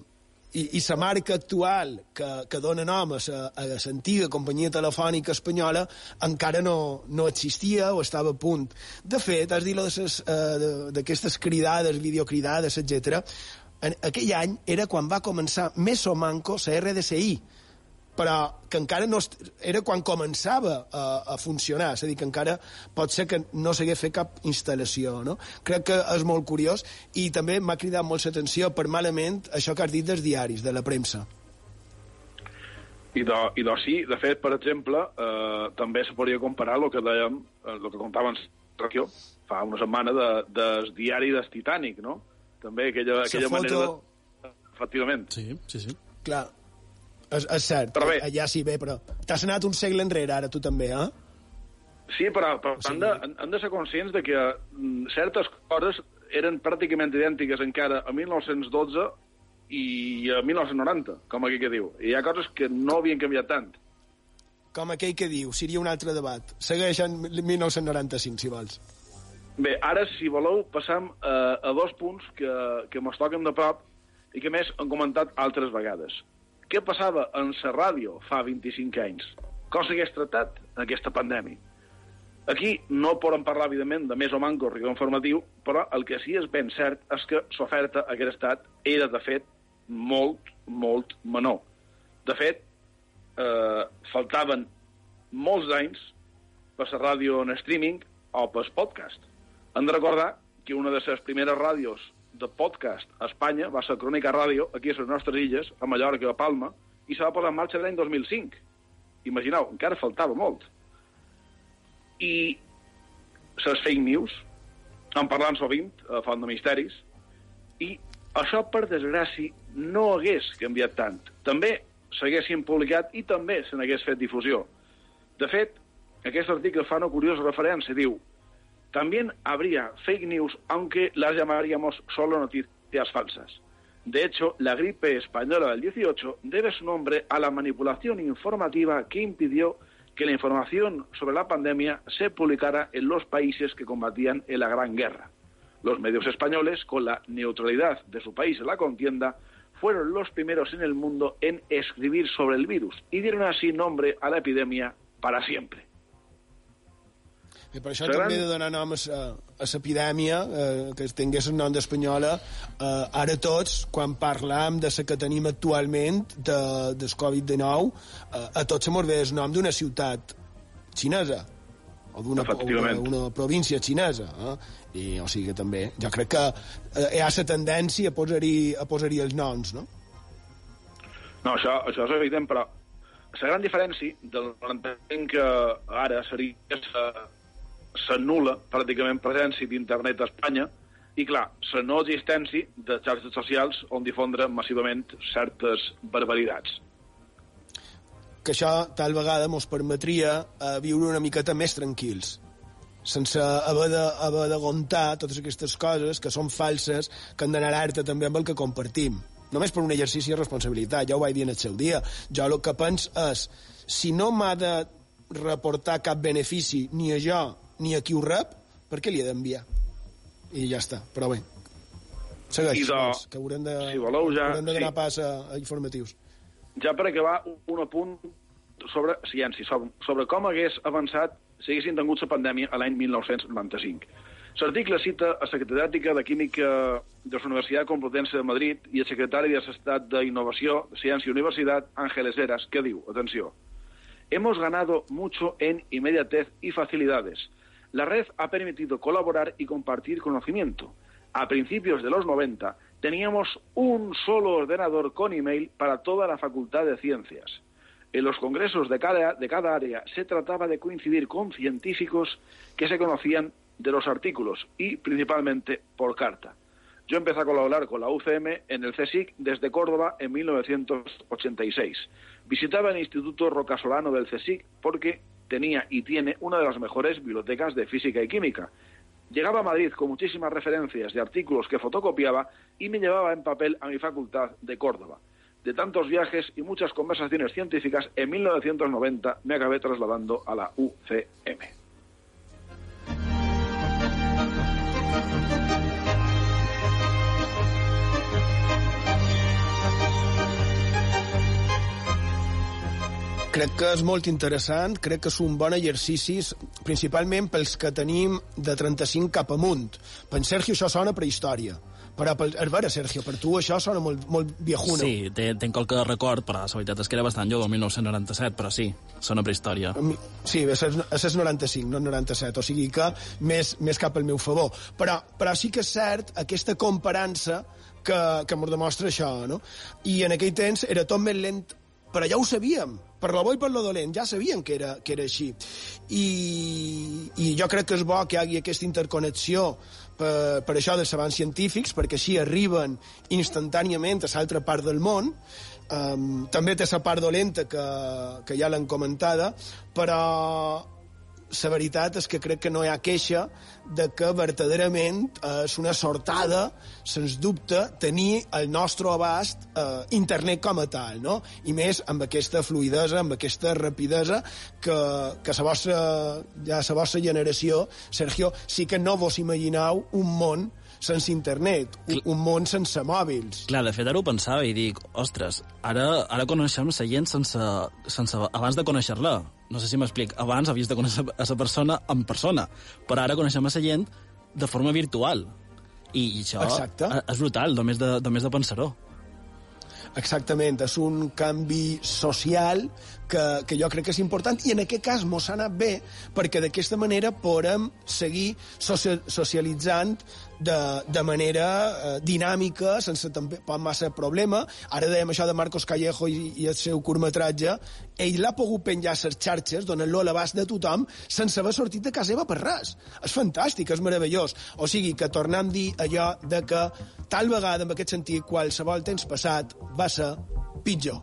I, i la marca actual que, que dona nom a l'antiga companyia telefònica espanyola encara no, no existia o estava a punt. De fet, has dit eh, d'aquestes cridades, videocridades, etc en aquell any era quan va començar més o manco la RDSI, però que encara no era quan començava a, a funcionar, és a dir, que encara pot ser que no s'hagués fet cap instal·lació, no? Crec que és molt curiós i també m'ha cridat molt l'atenció per malament això que has dit dels diaris, de la premsa. I de, i de sí, de fet, per exemple, eh, també se podria comparar el que dèiem, el que contàvem fa una setmana de, del diari del Titanic, no? També, aquella, aquella foto... manera de... Efectivament. Sí, sí, sí. Clar, és, és cert, però bé, allà sí, bé, però t'has anat un segle enrere, ara, tu també, eh? Sí, però, però sí. han, de, han de ser conscients de que mm, certes coses eren pràcticament idèntiques encara a 1912 i a 1990, com aquell que diu. I hi ha coses que no havien canviat tant. Com aquell que diu, seria un altre debat. Segueix en 1995, si vols. Bé, ara, si voleu, passam a, a dos punts que, que mos toquen de prop i que més han comentat altres vegades. Què passava en la ràdio fa 25 anys? Com s'hagués tractat aquesta pandèmia? Aquí no podem parlar, evidentment, de més o manco rigor informatiu, però el que sí és ben cert és que l'oferta a aquest estat era, de fet, molt, molt menor. De fet, eh, faltaven molts anys per la ràdio en streaming o per podcast. Hem de recordar que una de les primeres ràdios de podcast a Espanya va ser Crònica Ràdio, aquí a les nostres illes, a Mallorca i a Palma, i se va posar en marxa l'any 2005. Imagineu, encara faltava molt. I les fake news, en parlant sovint, a Font de Misteris, i això, per desgràcia, no hagués canviat tant. També s'haguessin publicat i també se n'hagués fet difusió. De fet, aquest article fa una curiosa referència, diu También habría fake news, aunque las llamaríamos solo noticias falsas. De hecho, la gripe española del 18 debe su nombre a la manipulación informativa que impidió que la información sobre la pandemia se publicara en los países que combatían en la Gran Guerra. Los medios españoles, con la neutralidad de su país en la contienda, fueron los primeros en el mundo en escribir sobre el virus y dieron así nombre a la epidemia para siempre. I per això Seran... també de donar nom a l'epidèmia, eh, que tingués el nom d'espanyola, eh, ara tots, quan parlam de la que tenim actualment, de, del Covid-19, eh, a tots se mos ve el nom d'una ciutat xinesa o d'una una província xinesa. Eh? I, o sigui que també, jo crec que eh, hi ha la tendència a posar-hi posar els noms, no? No, això, això és evident, però la gran diferència del que ara seria s'anul·la pràcticament presència d'internet a Espanya i, clar, la no existència de xarxes socials on difondre massivament certes barbaritats. Que això tal vegada ens permetria eh, viure una miqueta més tranquils, sense haver de, haver de contar totes aquestes coses que són falses, que han d'anar alerta també amb el que compartim. Només per un exercici de responsabilitat, ja ho vaig dir en el seu dia. Jo el que penso és, si no m'ha de reportar cap benefici ni a jo ni a qui ho rep, per què li he d'enviar? I ja està, però bé. Segueix, de... que haurem de, si voleu, ja, haurem de donar sí. pas a, a informatius. Ja per acabar, un apunt sobre ciència, sobre, sobre com hagués avançat si haguessin tingut la pandèmia a l'any 1995. L'article cita a la catedràtica de Química de la Universitat Complutense de Madrid i el secretari de l'Estat d'Innovació, Ciència i Universitat, Ángeles Heras, que diu, atenció, hemos ganado mucho en inmediatez y facilidades. La red ha permitido colaborar y compartir conocimiento. A principios de los 90 teníamos un solo ordenador con email para toda la Facultad de Ciencias. En los congresos de cada, de cada área se trataba de coincidir con científicos que se conocían de los artículos y principalmente por carta. Yo empecé a colaborar con la UCM en el CSIC desde Córdoba en 1986. Visitaba el Instituto Rocasolano del CSIC porque tenía y tiene una de las mejores bibliotecas de física y química. Llegaba a Madrid con muchísimas referencias de artículos que fotocopiaba y me llevaba en papel a mi facultad de Córdoba. De tantos viajes y muchas conversaciones científicas, en 1990 me acabé trasladando a la UCM. Crec que és molt interessant, crec que és un bon exercici, principalment pels que tenim de 35 cap amunt. Per en Sergio això sona prehistòria. Però, per, a veure, Sergio, per tu això sona molt, molt viejuna. Sí, tenc qualque record, però la veritat és que era bastant jove, el 1997, però sí, sona prehistòria. Sí, és, és 95, no 97, o sigui que més, més cap al meu favor. Però, però sí que és cert aquesta comparança que, que ens demostra això, no? I en aquell temps era tot més lent, però ja ho sabíem per lo bo i per lo dolent, ja sabien que era, que era així. I, I jo crec que és bo que hi hagi aquesta interconnexió per, per això dels avanços científics, perquè així arriben instantàniament a l'altra part del món, um, també té la part dolenta que, que ja l'han comentada, però la veritat és que crec que no hi ha queixa de que verdaderament és una sortada, sens dubte, tenir el nostre abast eh, internet com a tal, no? I més amb aquesta fluidesa, amb aquesta rapidesa que, que la vostra, ja la vostra generació, Sergio, sí que no vos imagineu un món sense internet, un, un món sense mòbils. Clar, de fet, ara ho pensava i dic, ostres, ara, ara coneixem la gent sense, sense, abans de conèixer-la no sé si m'explic, abans havies de conèixer a la persona en persona, però ara coneixem a la gent de forma virtual. I, i això Exacte. és brutal, només de, només de pensar-ho. Exactament, és un canvi social que, que jo crec que és important, i en aquest cas mos ha anat bé, perquè d'aquesta manera podem seguir socialitzant de, de manera eh, dinàmica, sense també massa problema. Ara dèiem això de Marcos Callejo i, i el seu curtmetratge, ell l'ha pogut penjar a les xarxes, donant-lo a l'abast de tothom, sense haver sortit de casa seva per res. És fantàstic, és meravellós. O sigui, que tornem a dir allò de que tal vegada, en aquest sentit, qualsevol temps passat va ser pitjor.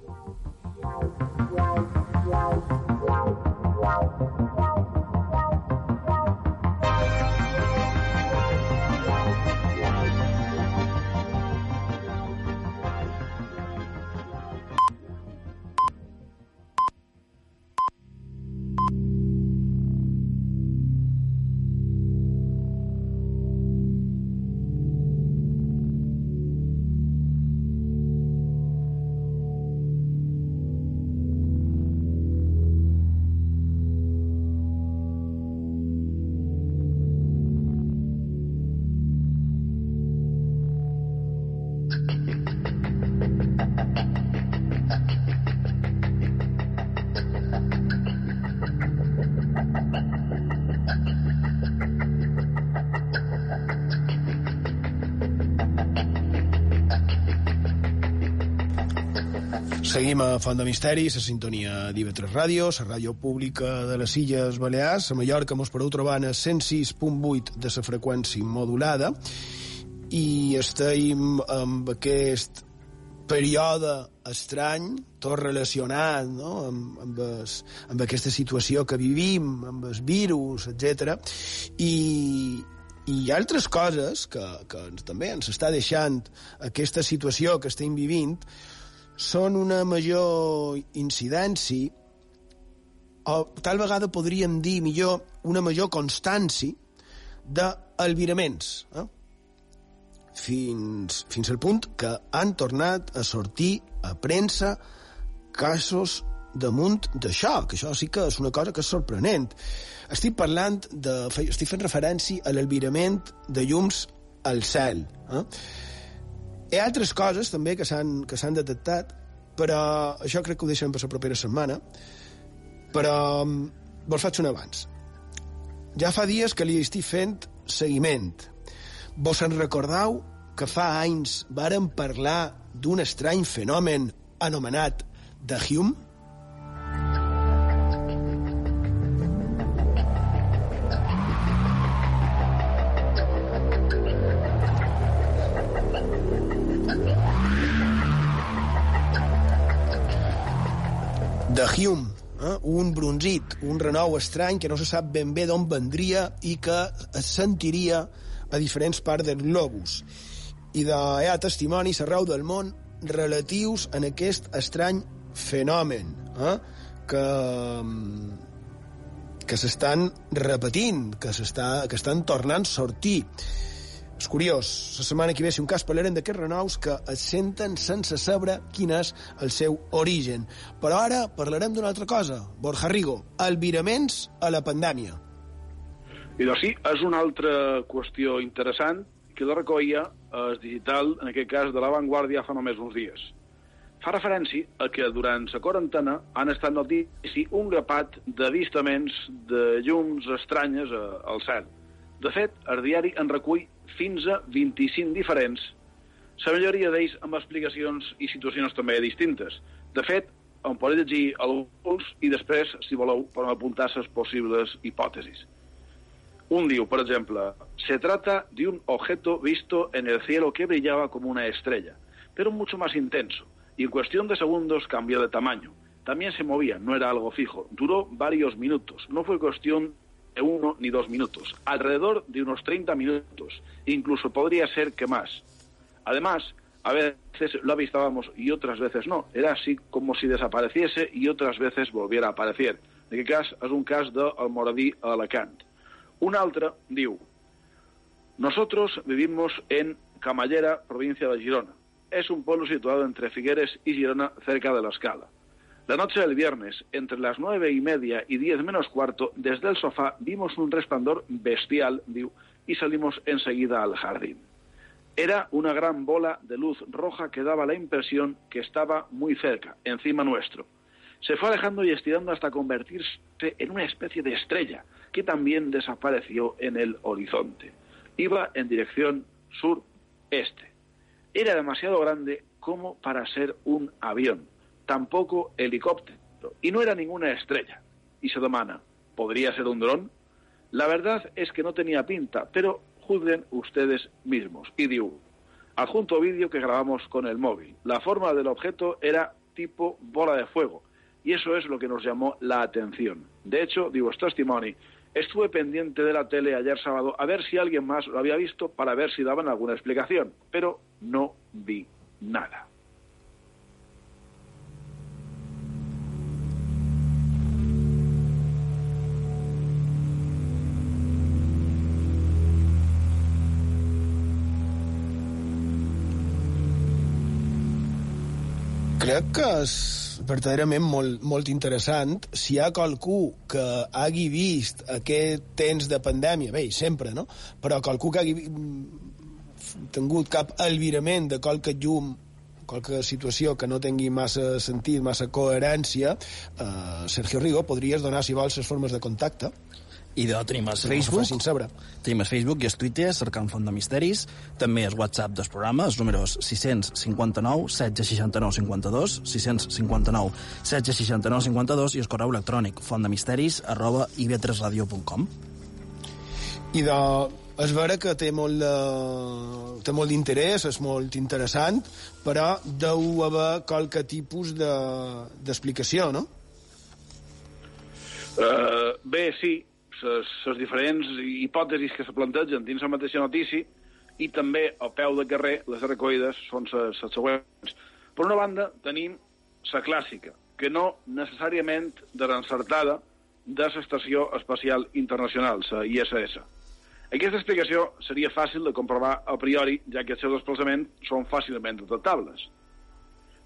Seguim a Font de Misteri, la sintonia d'IV3 Ràdio, la ràdio pública de les Illes Balears. A Mallorca mos podeu trobar a 106.8 de la freqüència modulada i estem amb aquest període estrany, tot relacionat no? amb, amb, es, amb aquesta situació que vivim, amb el virus, etc. I, i hi ha altres coses que, que ens, també ens està deixant aquesta situació que estem vivint, són una major incidència o tal vegada podríem dir millor una major constància d'albiraments eh? fins, fins al punt que han tornat a sortir a premsa casos damunt d'això, que això sí que és una cosa que és sorprenent. Estic parlant de... estic fent referència a l'albirament de llums al cel. Eh? Hi ha altres coses també que s'han detectat, però això crec que ho deixem per la propera setmana. Però mm, vos faig un abans. Ja fa dies que li estic fent seguiment. Vos en recordeu que fa anys varen parlar d'un estrany fenomen anomenat de Hume? De Hume, eh? un bronzit, un renou estrany que no se sap ben bé d'on vendria i que es sentiria a diferents parts del globus. I de, hi ha testimonis arreu del món relatius en aquest estrany fenomen eh? que, que s'estan repetint, que, que estan tornant a sortir. És curiós, la setmana que ve, si un cas, parlarem d'aquests renous que es senten sense saber quin és el seu origen. Però ara parlarem d'una altra cosa. Borja Rigo, albiraments a la pandèmia. I doncs sí, és una altra qüestió interessant que la recollia el digital, en aquest cas de l'avantguàrdia, fa només uns dies. Fa referència a que durant la quarantena han estat notícia un grapat d'avistaments de llums estranyes al cel. De fet, el diari en recull fins a 25 diferents, la majoria d'ells amb explicacions i situacions també distintes. De fet, en podeu llegir alguns i després, si voleu, podem apuntar les possibles hipòtesis. Un diu, per exemple, se trata de un objeto visto en el cielo que brillaba como una estrella, pero mucho más intenso, y en cuestión de segundos cambió de tamaño. También se movía, no era algo fijo. Duró varios minutos. No fue cuestión uno ni dos minutos, alrededor de unos 30 minutos, incluso podría ser que más. Además, a veces lo avistábamos y otras veces no. Era así como si desapareciese y otras veces volviera a aparecer. Un cas del Moradí a Alacant. Un altre diu Nosotros vivimos en Camallera, provincia de Girona. Es un pueblo situado entre Figueres y Girona, cerca de la escala. La noche del viernes, entre las nueve y media y diez menos cuarto, desde el sofá vimos un resplandor bestial y salimos enseguida al jardín. Era una gran bola de luz roja que daba la impresión que estaba muy cerca, encima nuestro. se fue alejando y estirando hasta convertirse en una especie de estrella, que también desapareció en el horizonte. Iba en dirección sur-este. Era demasiado grande como para ser un avión, tampoco helicóptero, y no era ninguna estrella. Y se demana, ¿podría ser un dron? La verdad es que no tenía pinta, pero juzguen ustedes mismos. Y digo, adjunto vídeo que grabamos con el móvil. La forma del objeto era tipo bola de fuego, y eso es lo que nos llamó la atención. De hecho, digo, testimony, estuve pendiente de la tele ayer sábado a ver si alguien más lo había visto para ver si daban alguna explicación, pero no vi nada. Crec que és verdaderament molt, molt interessant. Si hi ha qualcú que hagi vist aquest temps de pandèmia, bé, sempre, no? Però qualcú que hagi tingut cap albirament de qualque llum qualque situació que no tingui massa sentit, massa coherència, eh, Sergio Rigo, podries donar, si vols, les formes de contacte. I de, tenim el Facebook, tenim el Facebook i el Twitter cercant Font de Misteris, també el WhatsApp dels programes, els números 659 1669 52, 659 1669 52 i el correu electrònic fontdemisteris arroba ib3radio.com. I de, és vera que té molt de, té molt d'interès, és molt interessant, però deu haver qualque tipus d'explicació, de, no? Uh, bé, sí, les diferents hipòtesis que se plantegen dins la mateixa notícia i també al peu de carrer les recollides són les següents. Per una banda, tenim la clàssica, que no necessàriament de l'encertada de l'Estació Espacial Internacional, la ISS. Aquesta explicació seria fàcil de comprovar a priori, ja que els seus desplaçaments són fàcilment detectables.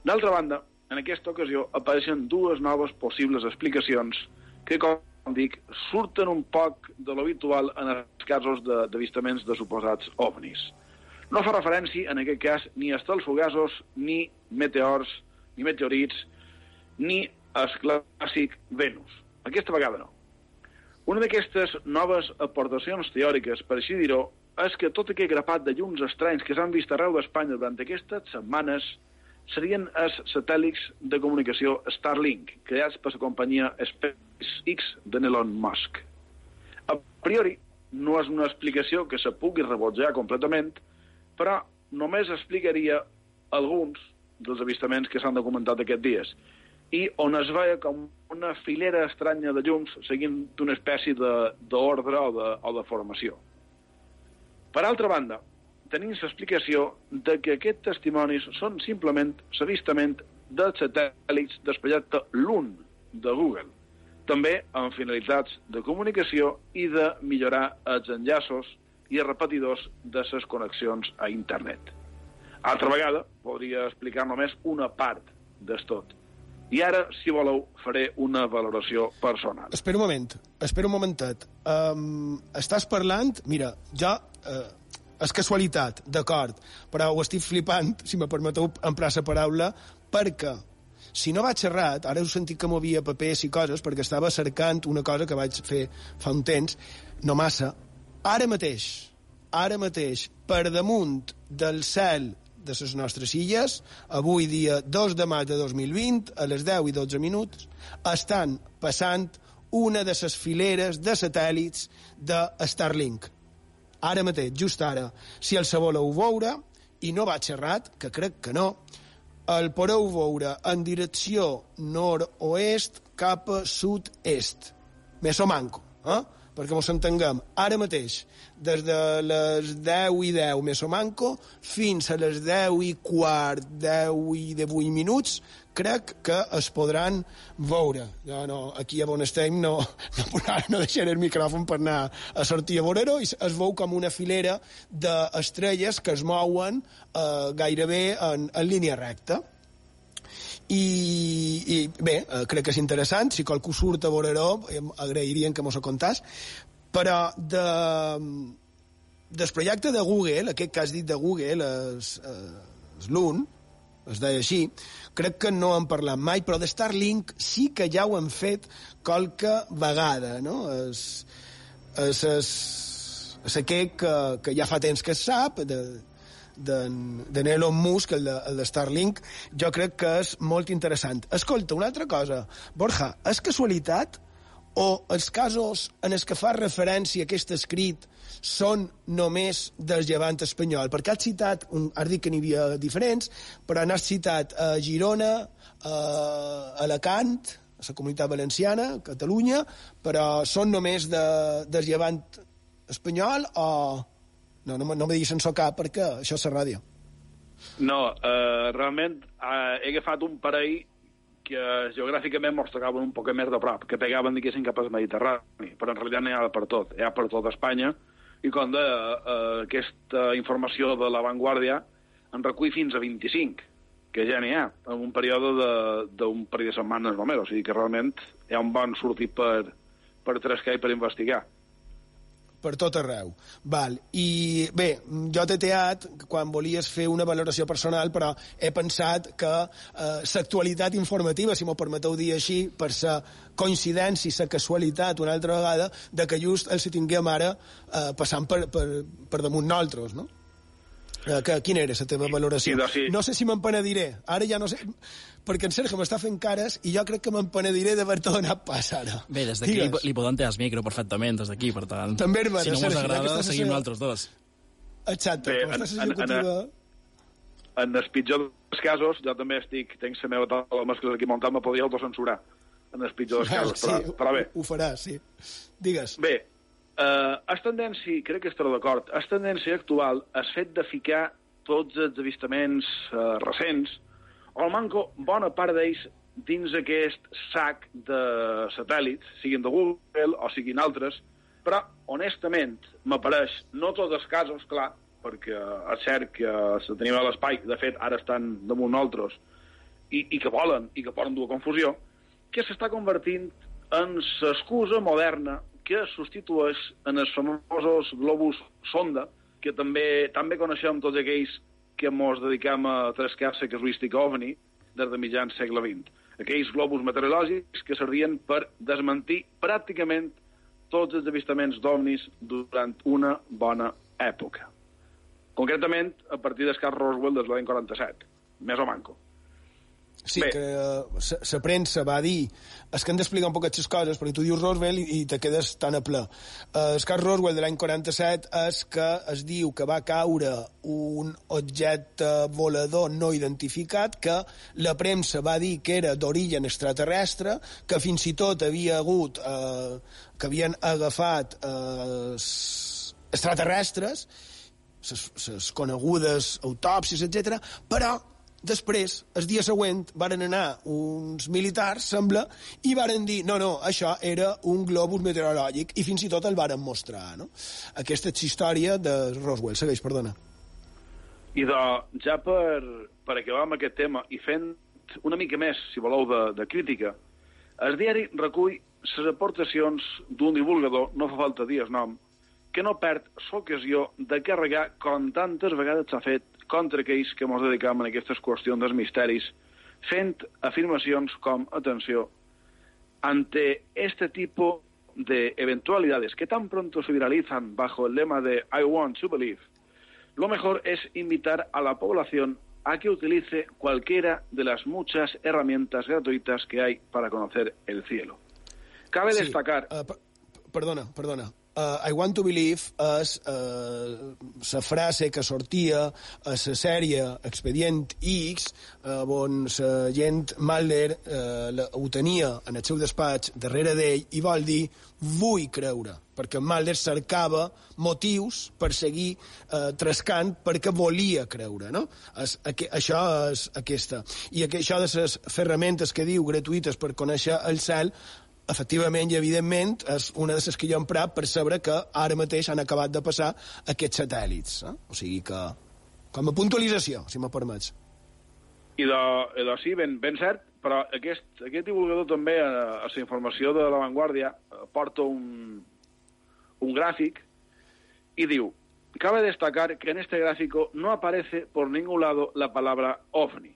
D'altra banda, en aquesta ocasió apareixen dues noves possibles explicacions que, com dic, surten un poc de l'habitual en els casos d'avistaments de, de suposats ovnis. No fa referència, en aquest cas, ni a estels fugasos, ni meteors, ni meteorits, ni el clàssic Venus. Aquesta vegada no. Una d'aquestes noves aportacions teòriques, per així dir-ho, és que tot aquest grapat de llums estranys que s'han vist arreu d'Espanya durant aquestes setmanes serien els satèl·lits de comunicació Starlink, creats per la companyia SpaceX de Elon Musk. A priori, no és una explicació que se pugui rebotjar completament, però només explicaria alguns dels avistaments que s'han documentat aquests dies, i on es veia com una filera estranya de llums seguint d'una espècie d'ordre o, de, o de formació. Per altra banda, tenim l'explicació de que aquests testimonis són simplement l'avistament dels satèl·lits del projecte LUN de Google, també amb finalitats de comunicació i de millorar els enllaços i els repetidors de les connexions a internet. Altra vegada, podria explicar només una part del tot. I ara, si voleu, faré una valoració personal. Espera un moment, espera un momentet. Um, estàs parlant... Mira, jo... Uh, és casualitat, d'acord, però ho estic flipant, si me permeteu emprar la paraula, perquè si no vaig errat, ara heu sentit que movia papers i coses, perquè estava cercant una cosa que vaig fer fa un temps, no massa, ara mateix, ara mateix, per damunt del cel de les nostres illes, avui dia 2 de maig de 2020, a les 10 i 12 minuts, estan passant una de les fileres de satèl·lits de Starlink ara mateix, just ara, si el voleu veure, i no va xerrat, que crec que no, el podeu veure en direcció nord-oest cap a sud-est. Més o manco, eh? perquè ens entenguem, ara mateix, des de les 10 i 10 més o manco, fins a les 10 i quart, 10 i 18 minuts, crec que es podran veure. Jo no, aquí a on estem no, no, no deixaré el micròfon per anar a sortir a veure-ho i es veu com una filera d'estrelles que es mouen eh, gairebé en, en línia recta. I, i bé, eh, crec que és interessant, si qualcú surt a veure-ho, agrairien que mos ho contàs, però de, del projecte de Google, aquest que has dit de Google, és, és l'UN, es deia així, crec que no han parlat mai, però de Starlink sí que ja ho han fet qualque vegada, no? És, és, és, és aquell que, que ja fa temps que es sap, de, de, de Elon Musk, el de, el de Starlink, jo crec que és molt interessant. Escolta, una altra cosa, Borja, és casualitat o els casos en els que fa referència aquest escrit són només del llevant espanyol? Perquè has citat, un, has dit que n'hi havia diferents, però n'has citat a Girona, a Alacant, a la comunitat valenciana, Catalunya, però són només de, del llevant espanyol o... No, no, no me diguis sense cap, perquè això és la ràdio. No, uh, realment uh, he agafat un parell que geogràficament mos tocaven un poc més de prop, que pegaven, diguéssim, cap al Mediterrani, però en realitat n'hi ha per tot, hi ha per tot Espanya, i com de eh, aquesta informació de l'avantguàrdia en recull fins a 25, que ja n'hi ha, en un període d'un parell de setmanes només, o sigui que realment hi ha un bon sortit per, per trescar i per investigar per tot arreu. Val. I bé, jo t'he teat quan volies fer una valoració personal, però he pensat que eh, informativa, si m'ho permeteu dir així, per la coincidència i la casualitat una altra vegada, de que just el tinguem ara eh, passant per, per, per damunt nosaltres, no? Eh, que, quina era la teva valoració? Sí, doncs sí. No sé si m'empenediré. Ara ja no sé... Perquè en Sergio m'està fent cares i jo crec que m'empenediré d'haver-te donat pas ara. Bé, des d'aquí li, li podem tenir el micro perfectament, des d'aquí, per tant... També, hermana, si no mos agrada, seguim sessió... nosaltres dos. Exacte, Bé, en, estàs en, executiva... En, en el pitjor dels casos, jo també estic, tenc la meva taula de mescles aquí muntant, me podria autocensurar en el pitjor dels casos, sí, però, però bé. Ho, ho faràs, sí. Digues. Bé, eh, és tendència, crec que estarà d'acord, és tendència actual el fet de ficar tots els avistaments eh, recents, o manco bona part d'ells dins aquest sac de satèl·lits, siguin de Google o siguin altres, però, honestament, m'apareix, no tots els casos, clar, perquè és cert que se tenim a l'espai, de fet, ara estan damunt nosaltres, i, i que volen, i que poden dur a confusió, que s'està convertint en l'excusa moderna que substitueix en els famosos globus sonda, que també també coneixem tots aquells que ens dediquem a trascar la casuística ovni des de mitjans segle XX. Aquells globus meteorològics que servien per desmentir pràcticament tots els avistaments d'ovnis durant una bona època. Concretament, a partir del cas Roswell des l'any 47, més o manco. Sí, Bé. que la premsa va dir és que hem d'explicar un poc aquestes coses perquè tu dius Roswell i, i te quedes tan a ple. Uh, el cas Roswell de l'any 47 és que es diu que va caure un objecte volador no identificat que la premsa va dir que era d'origen extraterrestre, que fins i tot havia hagut, uh, que havien agafat uh, extraterrestres, les conegudes autòpsies, etc. però Després, el dia següent, varen anar uns militars, sembla, i varen dir, no, no, això era un globus meteorològic, i fins i tot el varen mostrar, no? Aquesta és història de Roswell. Segueix, perdona. I de, ja per, per acabar amb aquest tema, i fent una mica més, si voleu, de, de crítica, el diari recull les aportacions d'un divulgador, no fa falta dir el nom, que no perd l'ocasió de carregar, com tantes vegades s'ha fet, contra aquells que ens dedicam a aquestes qüestions dels misteris, fent afirmacions com, atenció, ante este tipo de eventualidades que tan pronto se viralizan bajo el lema de I want to believe, lo mejor es invitar a la población a que utilice cualquiera de las muchas herramientas gratuitas que hay para conocer el cielo. Cabe sí, destacar... Uh, perdona, perdona uh, I want to believe és uh, la frase que sortia a la sèrie Expedient X, uh, on la gent Mulder uh, ho tenia en el seu despatx darrere d'ell i vol dir vull creure, perquè Mulder cercava motius per seguir uh, trascant perquè volia creure, no? Es, aqu això és aquesta. I aqu això de les ferramentes que diu gratuïtes per conèixer el cel efectivament i evidentment és una de les que jo he emprat per saber que ara mateix han acabat de passar aquests satèl·lits. Eh? O sigui que, com a puntualització, si m'ho permets. I de, i de sí, ben, ben cert, però aquest, aquest divulgador també a, a la informació de l'avantguàrdia porta un, un gràfic y diu, cabe destacar que en este gráfico no aparece por ningún lado la palabra ovni.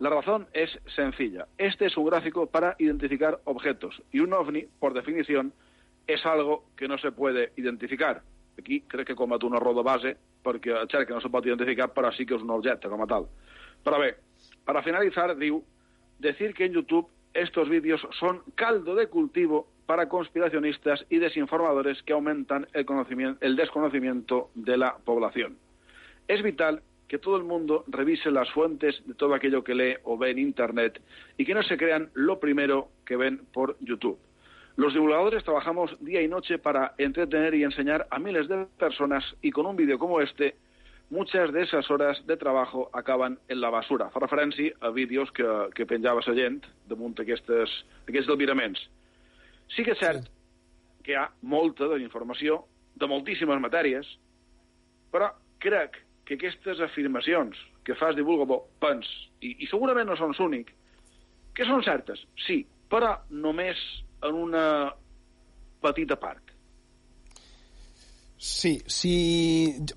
La razón es sencilla. Este es un gráfico para identificar objetos y un ovni, por definición, és algo que no se puede identificar. Aquí crec que comet un error de base, perquè el cert que no se pot identificar, però sí que és un objecte com a tal. Però bé, para finalizar, diu, decir que en YouTube estos vídeos son caldo de cultivo para conspiracionistas y desinformadores que aumentan el, conocimiento, el desconocimiento de la población. Es vital que todo el mundo revise las fuentes de todo aquello que lee o ve en Internet y que no se crean lo primero que ven por YouTube. Los divulgadores trabajamos día y noche para entretener y enseñar a miles de personas y con un vídeo como este, muchas de esas horas de trabajo acaben en la basura. Fa referència a vídeos que, que penjava la gent damunt aquestes, aquests delmiraments. Sí que és cert que hi ha molta d'informació de moltíssimes matèries, però crec que aquestes afirmacions que fas divulgador pens, i, i segurament no són l'únic, que són certes, sí, però només en una petita part. Sí, si...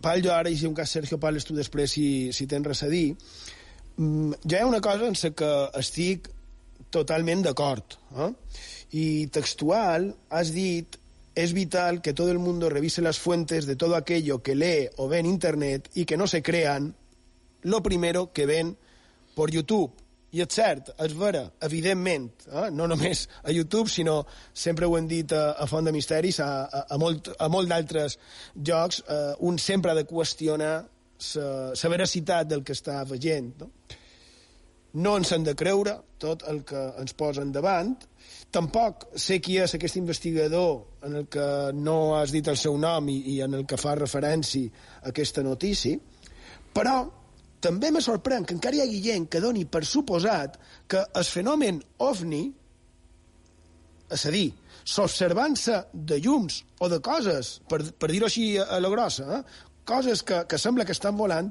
Parlo jo ara i si un cas Sergio parles tu després si, si tens res a dir. Mm, ja hi ha una cosa en la que estic totalment d'acord. Eh? I textual has dit es vital que todo el mundo revise las fuentes de todo aquello que lee o ve en Internet y que no se crean lo primero que ven por YouTube. I és cert, és vera, evidentment, eh? no només a YouTube, sinó, sempre ho hem dit a, a Font de Misteris, a, a, a molt, a molt d'altres jocs, eh, un sempre ha de qüestionar la veracitat del que està veient. No? no ens hem de creure tot el que ens posen davant. Tampoc sé qui és aquest investigador en el que no has dit el seu nom i, i en el que fa referència a aquesta notícia, però també me sorprèn que encara hi hagi gent que doni per suposat que el fenomen ovni, és a dir, l'observança de llums o de coses, per, per dir-ho així a, a la grossa, eh? coses que, que sembla que estan volant,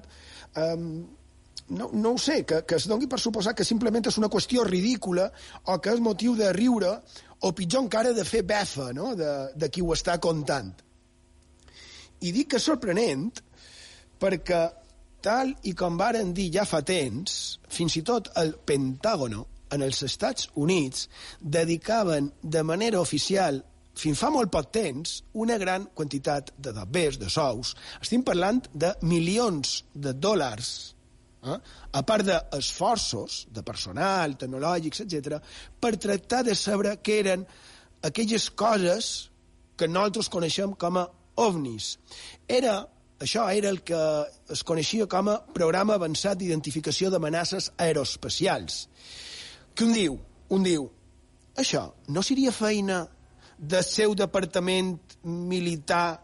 eh, no, no ho sé, que, que es doni per suposar que simplement és una qüestió ridícula o que és motiu de riure o pitjor encara de fer befa no? de, de qui ho està contant. I dic que és sorprenent perquè tal i com varen dir ja fa temps, fins i tot el Pentàgono, en els Estats Units, dedicaven de manera oficial fins fa molt poc temps, una gran quantitat de dobbers, de sous. Estem parlant de milions de dòlars, eh? a part d'esforços de personal, tecnològics, etc, per tractar de saber què eren aquelles coses que nosaltres coneixem com a ovnis. Era això era el que es coneixia com a Programa Avançat d'Identificació d'Amenaces Aeroespacials. Que un diu, un diu, això no seria feina del seu departament militar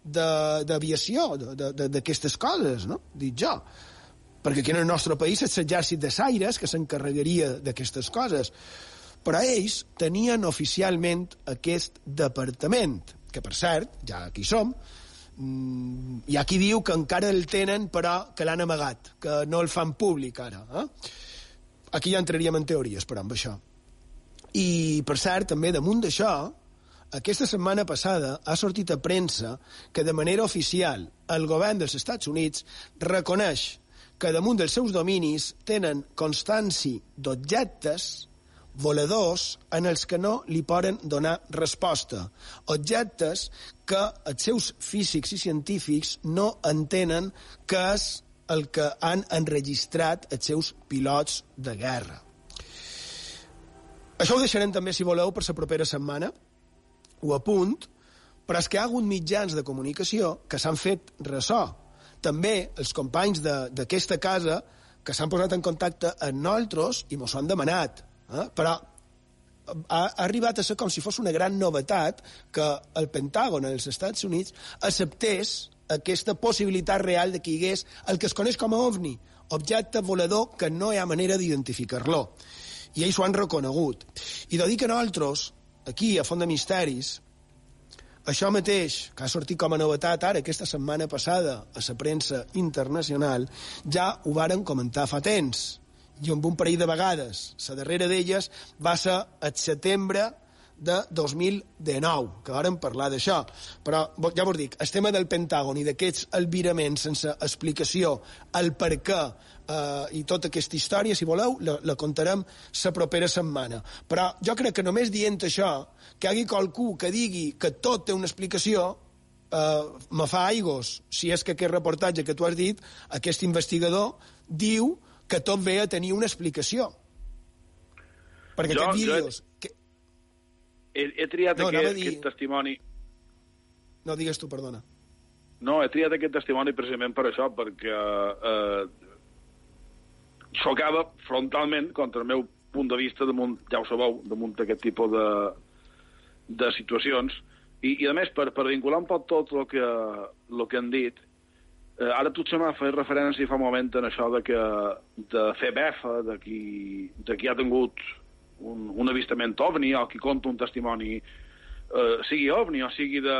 d'aviació, d'aquestes coses, no? Dic jo. Perquè aquí en el nostre país és l'exèrcit de Saires que s'encarregaria d'aquestes coses. Però ells tenien oficialment aquest departament, que per cert, ja aquí som, Mm, hi ha qui diu que encara el tenen, però que l'han amagat, que no el fan públic ara. Eh? Aquí ja entraríem en teories, però, amb això. I, per cert, també damunt d'això, aquesta setmana passada ha sortit a premsa que de manera oficial el govern dels Estats Units reconeix que damunt dels seus dominis tenen constància d'objectes voladors en els que no li poden donar resposta. Objectes que els seus físics i científics no entenen que és el que han enregistrat els seus pilots de guerra. Això ho deixarem també, si voleu, per la propera setmana, o a punt, però és que hi ha hagut mitjans de comunicació que s'han fet ressò. També els companys d'aquesta casa que s'han posat en contacte amb nosaltres i mos han demanat Eh? Però ha, ha arribat a ser com si fos una gran novetat que el Pentàgon als Estats Units acceptés aquesta possibilitat real de que hi hagués el que es coneix com a ovni, objecte volador que no hi ha manera d'identificar-lo. I ells ho han reconegut. I de dir que nosaltres, aquí, a Font de Misteris, això mateix, que ha sortit com a novetat ara, aquesta setmana passada, a la premsa internacional, ja ho varen comentar fa temps i amb un parell de vegades. La darrera d'elles va ser el setembre de 2019, que vàrem parlar d'això. Però, ja vos dic, el tema del Pentàgon i d'aquests albiraments sense explicació, el per què eh, i tota aquesta història, si voleu, la, la contarem la propera setmana. Però jo crec que només dient això, que hi hagi qualcú que digui que tot té una explicació, eh, me fa aigos. Si és que aquest reportatge que tu has dit, aquest investigador diu que tot ve a tenir una explicació. Perquè Jo- aquests jo- vídeos... Que... He, he triat No, aquest, dir- aquest testimoni... No, digues tu, perdona. No, he triat aquest testimoni precisament per això, perquè eh, xocava frontalment contra el meu punt de vista damunt, ja ho sabeu, damunt d'aquest tipus de, de situacions. I, I, a més, per, per vincular un poc tot el que, el que han dit, eh, ara tu m'ha fet referència fa un moment en això de que de fer befa, de qui, de qui ha tingut un, un avistament ovni o qui conta un testimoni eh, sigui ovni o sigui de,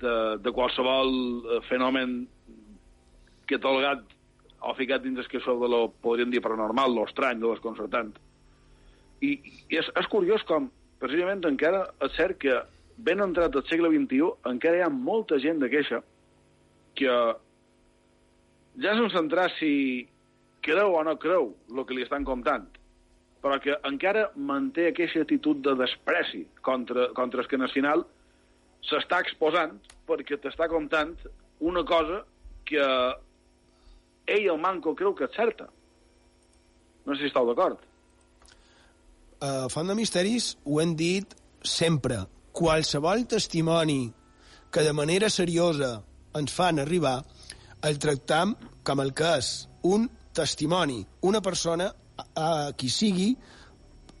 de, de qualsevol eh, fenomen que tolgat o ficat dins el que això de lo, podríem dir, paranormal, lo estrany, lo desconcertant. I, i és, és curiós com, precisament, encara és cert que ben entrat al segle XXI encara hi ha molta gent de queixa que ja sense entrar si creu o no creu el que li estan comptant, però que encara manté aquesta actitud de despreci contra, contra el que final s'està exposant perquè t'està contant una cosa que ell, el manco, creu que és certa. No sé si esteu d'acord. a Font de Misteris ho hem dit sempre. Qualsevol testimoni que de manera seriosa ens fan arribar, el tractam com el que és un testimoni. Una persona, a, a qui sigui,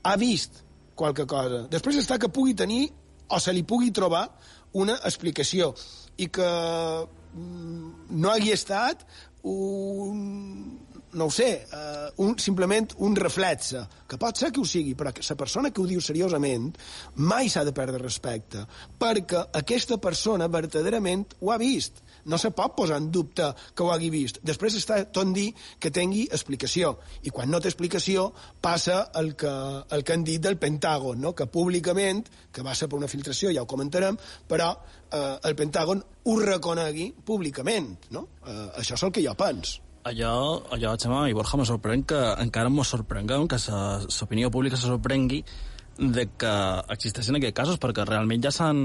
ha vist qualque cosa. Després està que pugui tenir o se li pugui trobar una explicació i que mm, no hagi estat un, no ho sé, uh, un, simplement un reflexe, que pot ser que ho sigui, però que la persona que ho diu seriosament mai s'ha de perdre respecte, perquè aquesta persona verdaderament ho ha vist. No se pot posar en dubte que ho hagi vist. Després està tot dir que tingui explicació. I quan no té explicació, passa el que, el que han dit del Pentàgon, no? que públicament, que va ser per una filtració, ja ho comentarem, però eh, el Pentàgon ho reconegui públicament. No? Eh, això és el que jo penso. Allò, allò, Xema i Borja, me sorprèn que encara mos sorprenguem, que l'opinió pública se sorprengui de que existeixen aquests casos, perquè realment ja s'han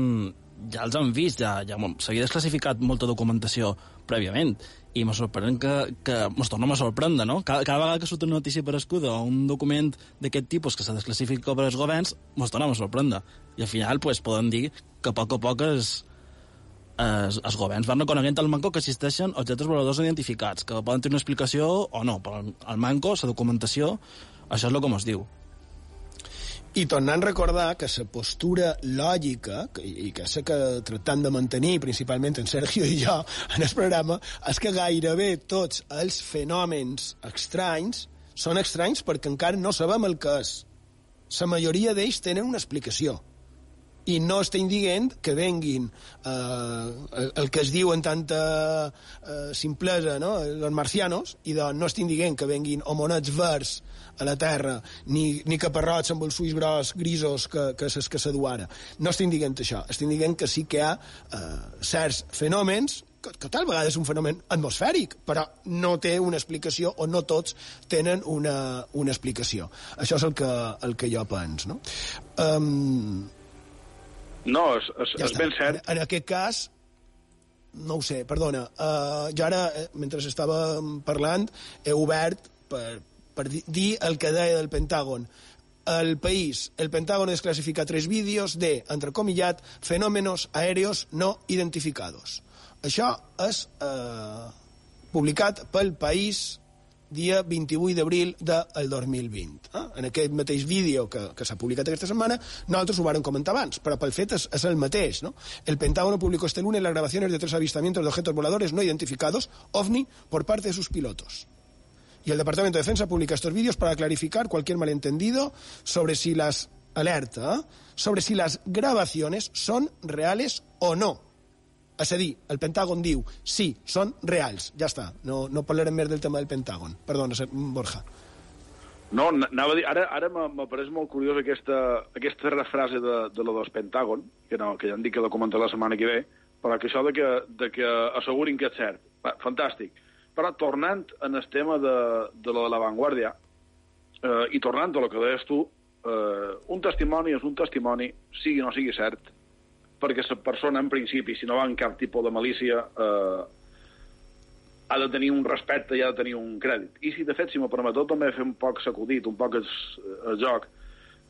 ja els han vist, ja, ja s'havia desclassificat molta documentació prèviament, i me sorprèn que, que mos tornem a sorprendre, no? Cada, cada vegada que surt una notícia per escuda o un document d'aquest tipus que se desclassifica per els governs, mos tornem a sorprendre. I al final, pues, poden dir que a poc a poc es, els, els governs van reconeguent al manco que existeixen objectes voladors identificats, que poden tenir una explicació o no, però el manco, la documentació, això és el que es diu. I tornant a recordar que la postura lògica, i que sé que tractant de mantenir, principalment en Sergio i jo, en el programa, és que gairebé tots els fenòmens estranys són estranys perquè encara no sabem el que és. La majoria d'ells tenen una explicació i no estem dient que venguin eh, el, el que es diu en tanta eh, simplesa, no? els marcianos, i doncs no estem dient que venguin homonets verds a la Terra, ni, ni caparrots amb els ulls gros, grisos, que, que és que s'adu ara. No estem dient això. Estem dient que sí que hi ha eh, certs fenòmens que, que tal vegada és un fenomen atmosfèric, però no té una explicació o no tots tenen una, una explicació. Això és el que, el que jo penso. No? Um, no, és, és, ja és ben cert. En, en aquest cas, no ho sé, perdona. Uh, jo ara, eh, mentre estava parlant, he obert per, per dir el que deia del Pentàgon. El país, el Pentágono desclasifica tres vídeos de, entrecomillat, fenómenos aéreos no identificados. Això és eh, publicat pel País dia 28 d'abril del 2020. Eh? En aquest mateix vídeo que, que s'ha publicat aquesta setmana, nosaltres ho vàrem comentar abans, però pel fet és, és el mateix. ¿no? El Pentágono publicó este lunes las grabaciones de tres avistamientos de objetos voladores no identificados, OVNI, por parte de sus pilotos. Y el Departamento de Defensa publica estos vídeos para clarificar cualquier malentendido sobre si las alerta, sobre si las grabaciones son reales o no. És a dir, el Pentàgon diu, sí, són reals, ja està, no, no parlarem més del tema del Pentàgon. Perdona, Borja. No, anava a dir, ara, ara m'ha pareix molt curiós aquesta, aquesta frase de, de lo dels Pentàgon, que, no, que ja han dit que la comentaré la setmana que ve, però que això de que, de que assegurin que és cert. Va, fantàstic. Però tornant en el tema de, de lo de l'avantguàrdia, eh, i tornant a lo que deies tu, eh, un testimoni és un testimoni, sigui o no sigui cert, perquè la persona, en principi, si no va en cap tipus de malícia, eh, ha de tenir un respecte i ha de tenir un crèdit. I si, de fet, si m'ho permeteu, també fer un poc sacudit, un poc el, joc,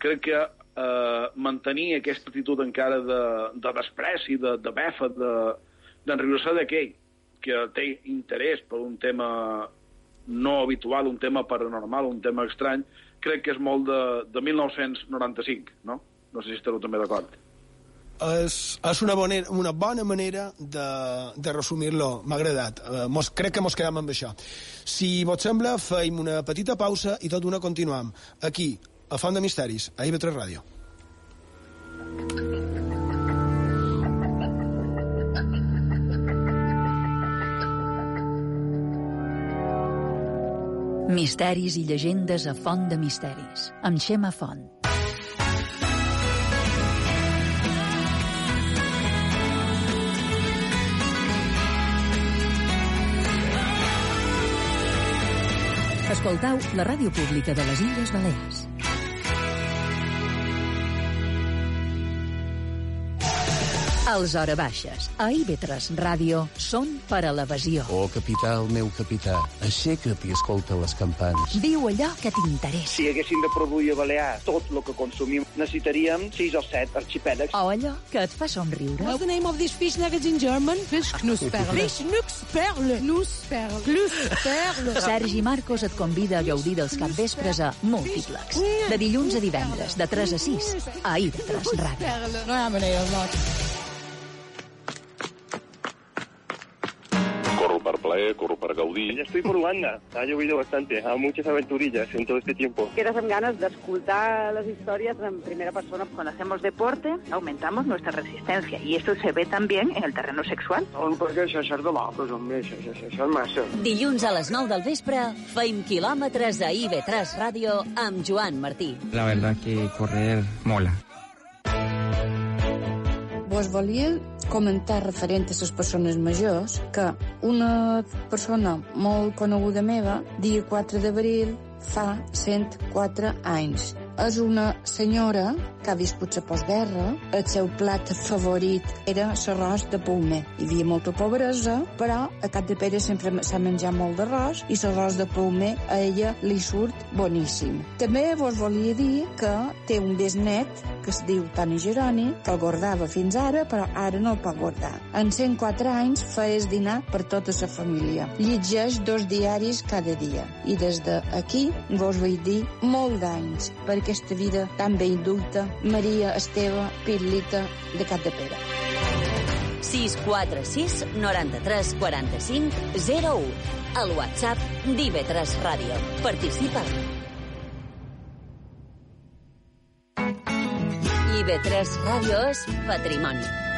crec que eh, mantenir aquesta actitud encara de, de despreci, de, de befa, d'enriure-se de, d'aquell que té interès per un tema no habitual, un tema paranormal, un tema estrany, crec que és molt de, de 1995, no? No sé si esteu també d'acord és, és una, bona, una bona manera de, de resumir-lo. M'ha agradat. Uh, mos, crec que mos quedem amb això. Si vos sembla, feim una petita pausa i tot una continuam. Aquí, a Font de Misteris, a IB3 Ràdio. Misteris i llegendes a Font de Misteris, amb Xema Font. Escoltau la ràdio pública de les Illes Balears. Els Hora Baixes, a IB3 Ràdio, són per a l'evasió. Oh, capità, el meu capità, aixeca't i escolta les campanes. Diu allò que t'interessa. Si haguéssim de produir a Balear tot el que consumim, necessitaríem 6 o 7 arxipèlags. O allò que et fa somriure. What's the name of this fish nuggets in German? Fish Knussperle. Fish Knussperle. Knussperle. Knussperle. Sergi Marcos et convida a gaudir dels capvespres a Multiplex. De dilluns a divendres, de 3 a 6, a IB3 Ràdio. No hi ha manera, no. Per plaer, corro per gaudir. Ya estoy por Uganda. Ha llovido bastante. Hay muchas aventurillas en todo este tiempo. Quedas con ganas de escuchar las historias en primera persona. Cuando hacemos deporte, aumentamos nuestra resistencia. Y esto se ve también en el terreno sexual. Perquè això és de locos, hombre. Això, això, això és massa. Dilluns a les 9 del vespre, feim quilòmetres a IB3 Ràdio amb Joan Martí. La verdad que correr mola. Vos volia comentar referent a les persones majors que una persona molt coneguda meva, dia 4 d'abril, fa 104 anys. És una senyora que ha viscut la postguerra. El seu plat favorit era l'arròs de pulmer. Hi havia molta pobresa, però a Cap de Pere sempre s'ha menjat molt d'arròs i l'arròs de pulmer a ella li surt boníssim. També vos volia dir que té un besnet que es diu Toni Geroni, que el guardava fins ara, però ara no el pot guardar. En 104 anys es dinar per tota la família. Llegeix dos diaris cada dia. I des d'aquí vos vull dir molt d'anys per aquesta vida tan ben dulta Maria Esteve Pirlita de Cap de Pere. 646 93 45 01. El WhatsApp d'IV3 Ràdio. Participa. IB3 Ràdio és patrimoni.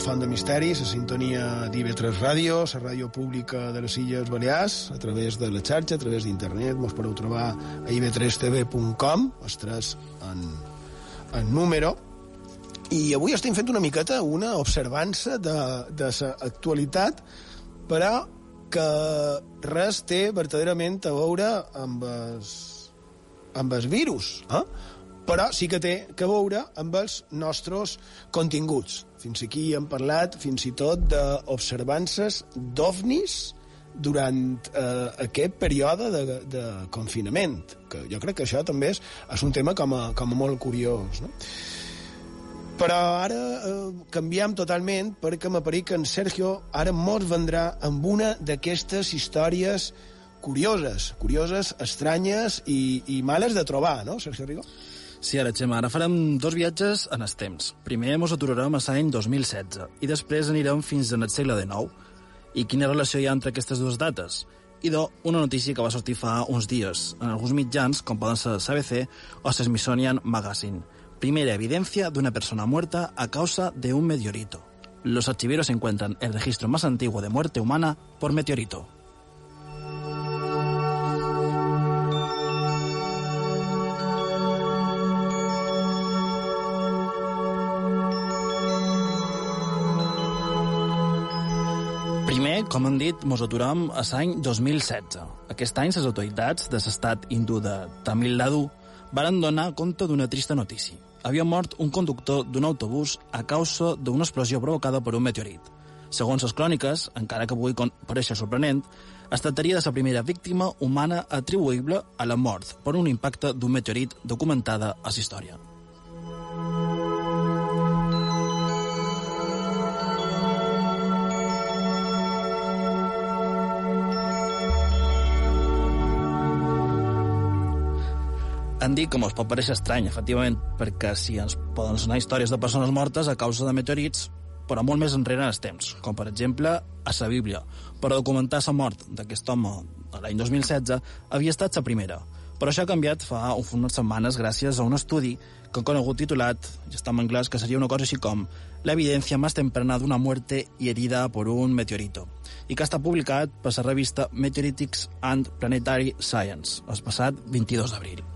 Font de Misteris, a sintonia d'IV3 Ràdio, la ràdio pública de les Illes Balears, a través de la xarxa, a través d'internet. Mos podeu trobar a iv3tv.com, els tres en, en número. I avui estem fent una miqueta una observança de, de l'actualitat, però que res té verdaderament a veure amb els, amb els virus. Eh? però sí que té que veure amb els nostres continguts. Fins aquí hem parlat fins i tot d'observances d'ovnis durant eh, aquest període de, de confinament, que jo crec que això també és, és un tema com a, com a molt curiós. No? Però ara eh, canviem totalment perquè m'apareix que en Sergio ara mos vendrà amb una d'aquestes històries curioses, curioses, estranyes i, i males de trobar, no, Sergio Rigo? Sí, ara, Xema, ara farem dos viatges en els temps. Primer mos aturarem a l'any 2016 i després anirem fins en el segle XIX. I quina relació hi ha entre aquestes dues dates? I do, una notícia que va sortir fa uns dies en alguns mitjans, com poden ser l'ABC o Smithsonian Magazine. Primera evidencia de una persona muerta a causa de un meteorito. Los archiveros encuentran el registro más antiguo de muerte humana por meteorito. Com hem dit, mos aturem a l'any 2016. Aquest any, les autoritats de l'estat hindú de Tamil Nadu varen donar compte d'una trista notícia. Havia mort un conductor d'un autobús a causa d'una explosió provocada per un meteorit. Segons les cròniques, encara que pugui pareixer sorprenent, es tractaria de la primera víctima humana atribuïble a la mort per un impacte d'un meteorit documentada a la història. Han dit que mos pot pareixer estrany, efectivament, perquè si ens poden sonar històries de persones mortes a causa de meteorits, però molt més enrere en els temps, com per exemple a la Bíblia. Per documentar la mort d'aquest home l'any 2016 havia estat la primera, però això ha canviat fa unes setmanes gràcies a un estudi que han conegut titulat, ja està en anglès, que seria una cosa així com La evidencia más temprana d'una muerte y herida por un meteorito, i que està publicat per la revista Meteoritics and Planetary Science, el passat 22 d'abril.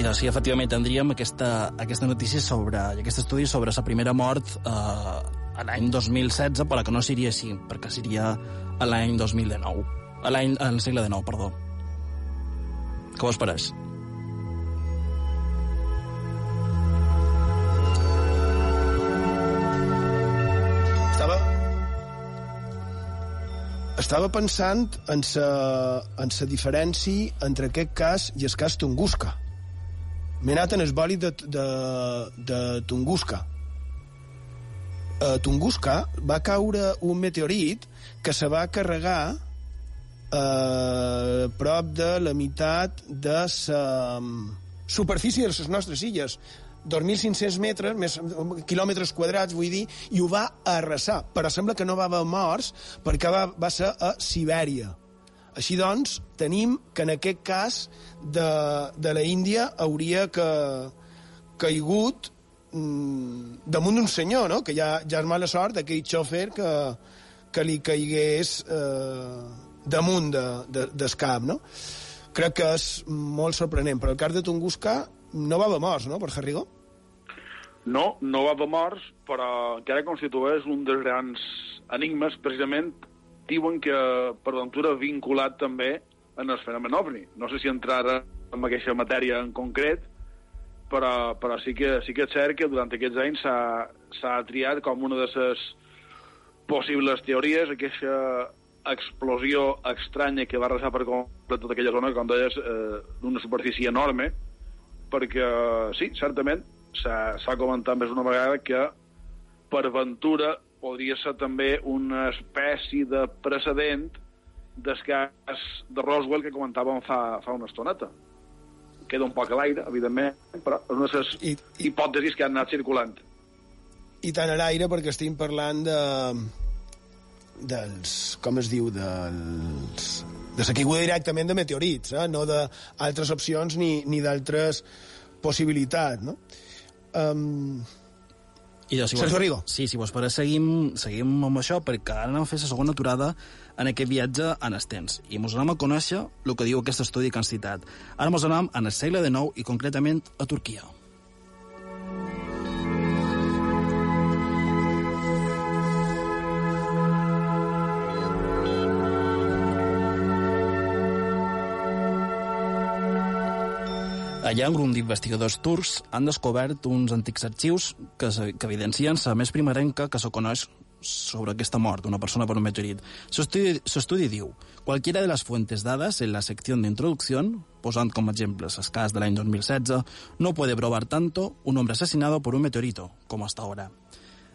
Doncs sí, efectivament, tindríem aquesta, aquesta notícia sobre, i aquest estudi sobre la primera mort eh, l'any 2016, però que no seria així, perquè seria a l'any 2019. A l'any, al segle XIX, perdó. Què vos pareix? Estava... Estava pensant en sa, en sa diferència entre aquest cas i el cas Tunguska. M'he anat en el de, de, de Tunguska. A Tunguska va caure un meteorit que se va carregar a prop de la meitat de la superfície de les nostres illes. 2.500 metres, més quilòmetres quadrats, vull dir, i ho va arrasar. Però sembla que no va haver morts perquè va, va ser a Sibèria. Així doncs, tenim que en aquest cas de, de la Índia hauria que, caigut mm, damunt d'un senyor, no? que ja, ja és mala sort d'aquell xòfer que, que li caigués eh, damunt de, de, del cap. No? Crec que és molt sorprenent, però el cas de Tunguska no va haver morts, no, per Garrigó? No, no va haver morts, però encara constitueix un dels grans enigmes, precisament, diuen que per ventura vinculat també en el fenomen OVNI. No sé si entrar en aquesta matèria en concret, però, però sí, que, sí que és cert que durant aquests anys s'ha triat com una de les possibles teories aquesta explosió estranya que va arrasar per complet tota aquella zona, com deies, eh, d'una superfície enorme, perquè, sí, certament, s'ha comentat més una vegada que per ventura podria ser també una espècie de precedent del cas de Roswell que comentàvem fa, fa una estoneta. Queda un poc a l'aire, evidentment, però és una de les hipòtesis que han anat circulant. I tant a l'aire perquè estem parlant de dels, com es diu, dels de la caiguda directament de meteorits, eh? no d'altres opcions ni, ni d'altres possibilitat, no? Um, I jo, si Sergio vols, Rigo. Sí, si vols, però seguim, seguim amb això, perquè ara anem a fer la segona aturada en aquest viatge en el temps. I ens anem a conèixer el que diu aquest estudi que han citat. Ara ens anem en el segle XIX i concretament a Turquia. Allà, un grup d'investigadors turcs han descobert uns antics arxius que, que evidencien la més primerenca que se coneix sobre aquesta mort d'una persona per un meteorit. L'estudi diu, cualquiera de las fuentes dadas en la sección de introducción, posant com ejemples el cas de l'any 2016, no puede probar tanto un hombre asesinado por un meteorito como hasta ahora.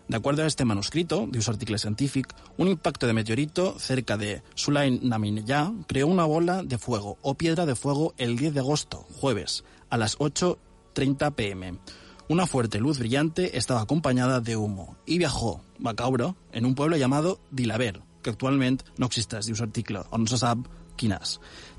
De acuerdo a este manuscrito, de un artículo científico, un impacto de meteorito cerca de Sulain Naminya creó una bola de fuego o piedra de fuego el 10 de agosto, jueves, a las 8.30 pm. Una fuerte luz brillante estaba acompañada de humo y viajó, va caure, en un pueblo llamado Dilaver, que actualmente no existe, diu artículo, o no se sabe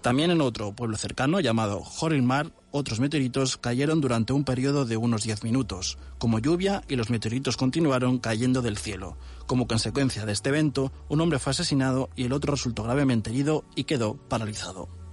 También en otro pueblo cercano llamado Jorilmar, otros meteoritos cayeron durante un periodo de unos 10 minutos, como lluvia, y los meteoritos continuaron cayendo del cielo. Como consecuencia de este evento, un hombre fue asesinado y el otro resultó gravemente herido y quedó paralizado.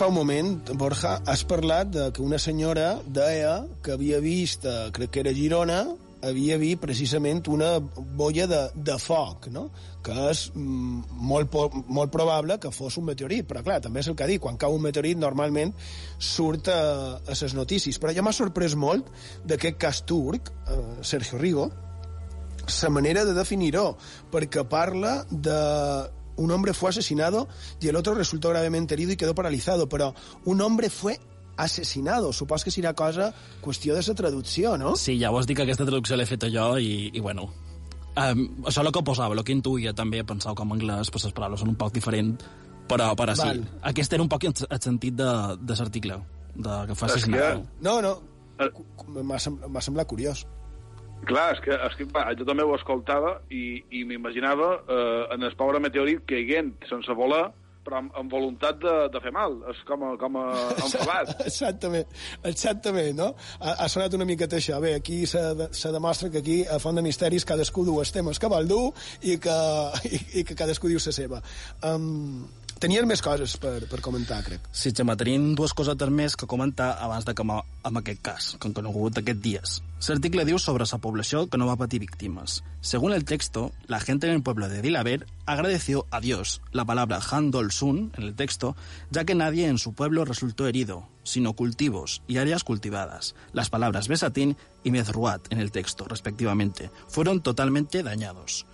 Fa un moment, Borja, has parlat de que una senyora deia que havia vist, eh, crec que era Girona, havia vist precisament una boia de, de foc, no? que és mm, molt, molt probable que fos un meteorit, però clar, també és el que dit, quan cau un meteorit normalment surt a, a les notícies. Però ja m'ha sorprès molt d'aquest cas turc, eh, Sergio Rigo, la manera de definir-ho, perquè parla de un hombre fue asesinado y el otro resultó gravemente herido y quedó paralizado, però un hombre fue asesinado. Supos que serà cosa qüestió de la traducció, no? Sí, ja vos dic que aquesta traducció l'he feta jo i, i bueno... Um, això és el que posava, el que intuïa també, pensava com en anglès, pues les paraules són un poc diferents, però, però sí, Val. aquest era un poc el, el sentit de, de l'article, de que fa assassinat. No, no, m'ha sem- m'ha semblat curiós. Clar, és que, és que va, jo també ho escoltava i, i m'imaginava eh, en el pobre meteorit caiguent sense voler, però amb, amb voluntat de, de fer mal. És com a, com a enfadat. [laughs] Exactament, exactament, no? Ha, ha sonat una miqueta això. Bé, aquí se, se demostra que aquí, a Font de Misteris, cadascú du els temes que vol dur i que, i, i que cadascú diu la seva. Um, tenien més coses per, per comentar, crec. Sí, Gemma, tenim dues cosetes més que comentar abans de que amb, aquest cas, que han conegut aquests dies. L'article diu sobre la població que no va patir víctimas. Según el texto, la gente en el pueblo de Dilaver agradeció a Dios la palabra Handol-sun en el texto, ya que nadie en su pueblo resultó herido, sino cultivos y áreas cultivadas. Las palabras Besatín y Mezruat en el texto, respectivamente, fueron totalmente dañados.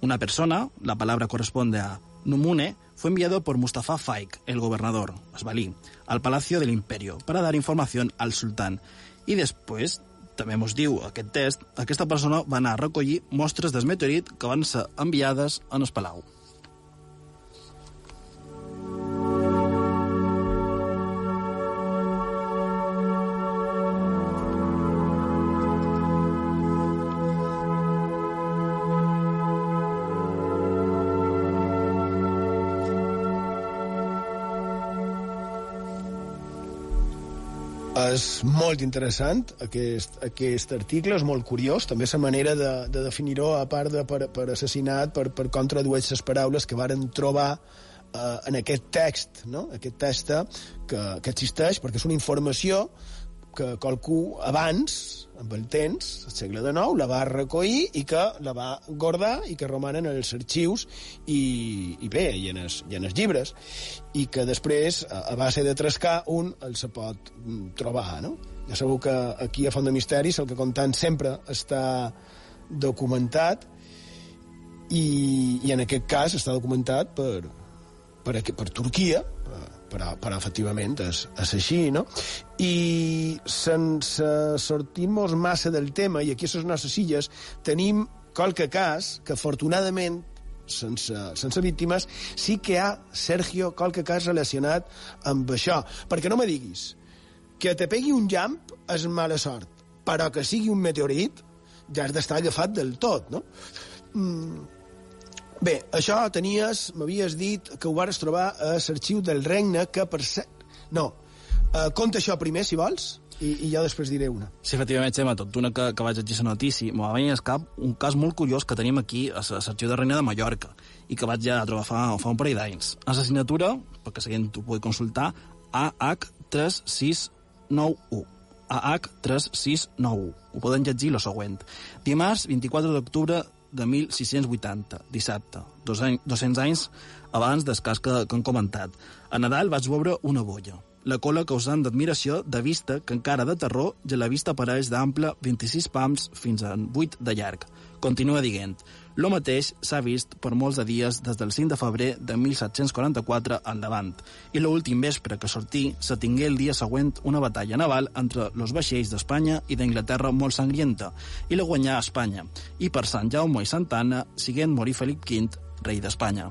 Una persona, la palabra corresponde a Numune, fue enviado por Mustafa Faik, el gobernador, Asbalí, al Palacio del Imperio para dar información al sultán. I després, també mos diu aquest test, aquesta persona va anar a recollir mostres del meteorit que van ser enviades en el palau. És molt interessant aquest, aquest article, és molt curiós, també la manera de, de definir-ho, a part de per, per assassinat, per, per tradueix les paraules que varen trobar eh, en aquest text, no? aquest text que, que existeix, perquè és una informació que qualcú abans, amb el temps, al segle XIX, la va recollir i que la va guardar i que romanen els arxius i, i bé, i en, els, i en els llibres i que després, a, a base de trascar, un el se pot mm, trobar, no? Ja sabeu que aquí a Font de Misteris el que contant sempre està documentat i, i en aquest cas està documentat per, per, per Turquia, per- però, però efectivament és, és així, no? I sense sortir-nos massa del tema, i aquí a les nostres illes tenim qualque cas que afortunadament sense, sense víctimes, sí que hi ha, Sergio, qualque cas relacionat amb això. Perquè no me diguis que te pegui un llamp és mala sort, però que sigui un meteorit ja has d'estar agafat del tot, no? Mm. Bé, això tenies, m'havies dit que ho vares trobar a l'arxiu del regne, que per ser... No, uh, conta això primer, si vols, i, i jo després diré una. Sí, efectivament, Xema, tot d'una que, que vaig llegir la notícia, m'ho va venir al cap un cas molt curiós que tenim aquí a l'arxiu de Reina de Mallorca i que vaig ja trobar fa, fa un parell d'anys. A la signatura, perquè la gent ho pugui consultar, AH3691. AH3691. Ho poden llegir lo següent. Dimarts, 24 d'octubre de 1680, dissabte, dos anys, 200 anys abans del cas que, que han comentat. A Nadal vaig veure una bolla la cola causant d'admiració de vista que encara de terror ja la vista apareix d'ample 26 pams fins a 8 de llarg. Continua dient, lo mateix s'ha vist per molts de dies des del 5 de febrer de 1744 endavant, i l'últim vespre que sortí se tingué el dia següent una batalla naval entre els vaixells d'Espanya i d'Inglaterra molt sangrienta, i la guanyà a Espanya, i per Sant Jaume i Santa Anna siguent morir Felip V, rei d'Espanya.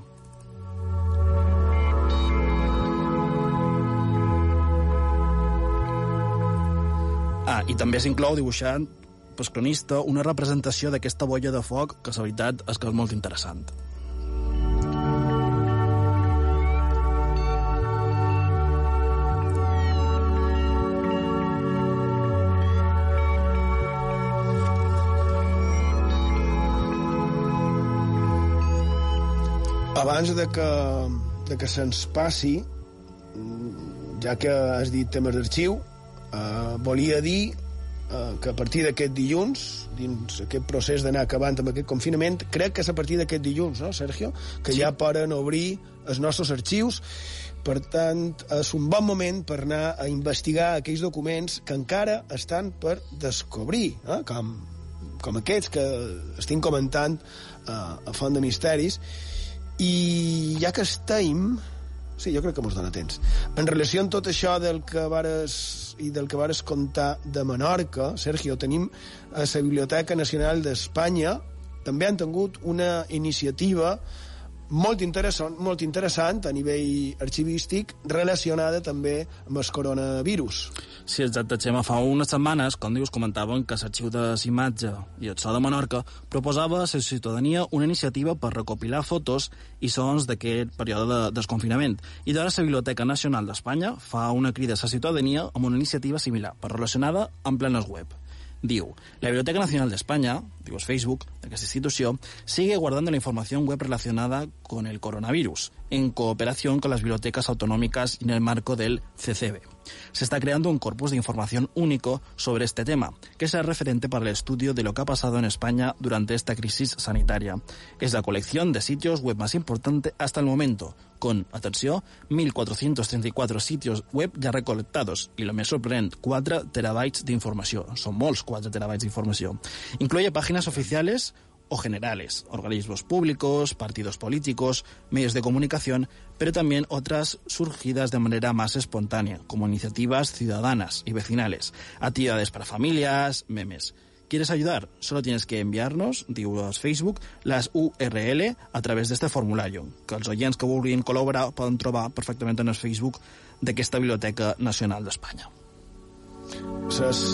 Ah, i també s'inclou dibuixant pel cronista una representació d'aquesta bolla de foc que la veritat és que és molt interessant. Abans de que, de que se'ns passi, ja que has dit temes d'arxiu, eh, volia dir que a partir d'aquest dilluns, dins aquest procés d'anar acabant amb aquest confinament, crec que és a partir d'aquest dilluns, no, Sergio? Que sí. ja poden obrir els nostres arxius. Per tant, és un bon moment per anar a investigar aquells documents que encara estan per descobrir, eh? com, com aquests que estic comentant eh, a Font de Misteris. I ja que estem, Sí, jo crec que mos dona temps. En relació amb tot això del que vares i del que vares contar de Menorca, Sergio, tenim a la Biblioteca Nacional d'Espanya també han tingut una iniciativa molt interessant, molt interessant a nivell arxivístic relacionada també amb el coronavirus. Sí, exacte, Xema. Fa unes setmanes, com dius, comentaven que l'Arxiu de Simatge i el So de Menorca proposava a la ciutadania una iniciativa per recopilar fotos i sons d'aquest període de desconfinament. I d'ara la Biblioteca Nacional d'Espanya fa una crida a la ciutadania amb una iniciativa similar, però relacionada amb plenes web. Diu, la Biblioteca Nacional de España, digo es Facebook, de esta institución, sigue guardando la información web relacionada con el coronavirus, en cooperación con las bibliotecas autonómicas en el marco del CCB. Se está creando un corpus de información único sobre este tema, que será referente para el estudio de lo que ha pasado en España durante esta crisis sanitaria. Es la colección de sitios web más importante hasta el momento, con, atenció, 1.434 sitios web ja recolectados i lo més sorprenent, 4 terabytes d'informació. Són molts 4 terabytes d'informació. Incluye páginas oficiales o generales, organismos públicos, partidos políticos, medios de comunicación, pero también otras surgidas de manera más espontánea, como iniciativas ciudadanas y vecinales, actividades para familias, memes. ¿Quieres ayudar? Solo tienes que enviarnos, digo Facebook, las URL a través de este formulario, que els oients que vulguin col·laborar poden trobar perfectament en el Facebook d'aquesta Biblioteca Nacional d'Espanya. Ses...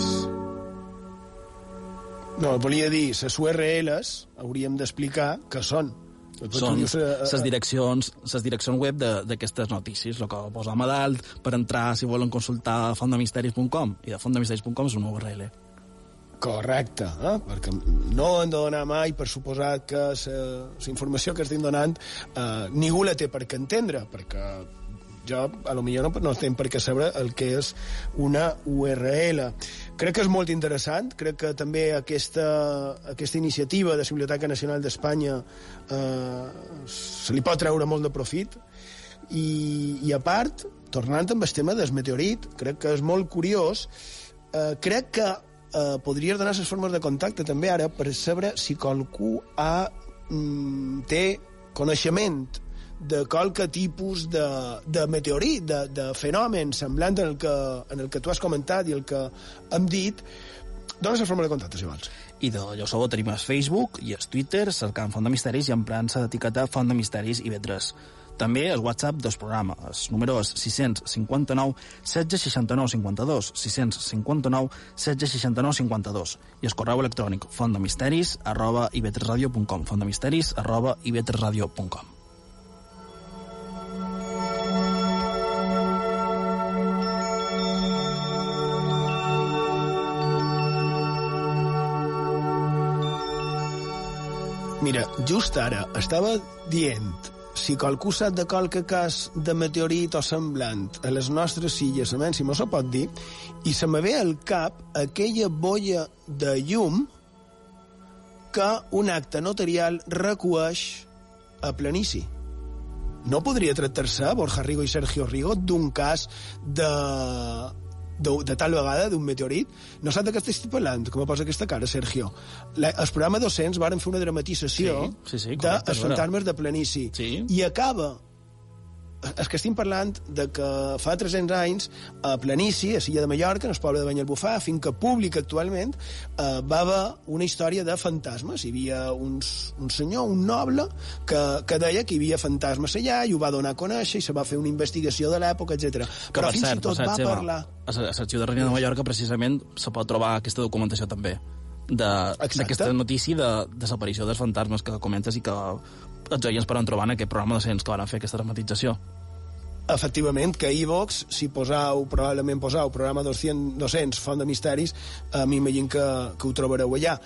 No, volia dir, les URLs hauríem d'explicar què són. Són les direccions, les direccions web d'aquestes notícies, el que posam a dalt per entrar, si volen consultar fondemisteris.com, i de fondemisteris.com és una URL. Correcte, eh? perquè no hem de donar mai per suposat que la informació que estem donant eh, ningú la té per què entendre, perquè jo a lo millor no, no tenc per què saber el que és una URL. Crec que és molt interessant, crec que també aquesta, aquesta iniciativa de la Biblioteca Nacional d'Espanya eh, se li pot treure molt de profit, i, i a part, tornant amb el tema del meteorit, crec que és molt curiós, eh, crec que eh, podries donar les formes de contacte també ara per saber si qualcú ha, mm, té coneixement de qualque tipus de, de meteorit, de, de fenomen semblant en el, que, en el que tu has comentat i el que hem dit, dones la forma de contacte, si vols. I de Llosó tenim el Facebook i el Twitter cercant Font de Misteris i emprant l'etiqueta Font de Misteris i 3 També el WhatsApp del programa. El número és 659 16 69 52, 659 16 69 52. I el correu electrònic fondemisteris arroba ib3radio.com, fondemisteris arroba ib3radio.com. Mira, just ara estava dient si qualcú sap de qualque cas de meteorit o semblant a les nostres illes, a si m'ho se pot dir, i se me ve al cap aquella boia de llum que un acte notarial recueix a planici. No podria tractar-se, Borja Rigo i Sergio Rigo, d'un cas de de, de tal vegada d'un meteorit. No saps de què estic parlant, com posa aquesta cara, Sergio. La, el programa docents varen fer una dramatització sí, sí, sí, de Els fantasmes de Planici. Sí. I acaba és que estem parlant de que fa 300 anys a Planici, a Silla de Mallorca, en el poble de Banyalbufar, finca pública actualment, eh, va haver una història de fantasmes. Hi havia uns, un senyor, un noble, que, que deia que hi havia fantasmes allà i ho va donar a conèixer i se va fer una investigació de l'època, etc. Però fins cert, i tot cert, va parlar... A l'Arxiu de Reina de Mallorca, precisament, se pot trobar aquesta documentació també d'aquesta notícia de desaparició dels fantasmes que comentes i que els oients poden trobar en aquest programa de Sens que van fer aquesta dramatització efectivament, que iVox, si posau, probablement posau programa 200, 200 Font de Misteris, a mi m'imagino que, que ho trobareu allà.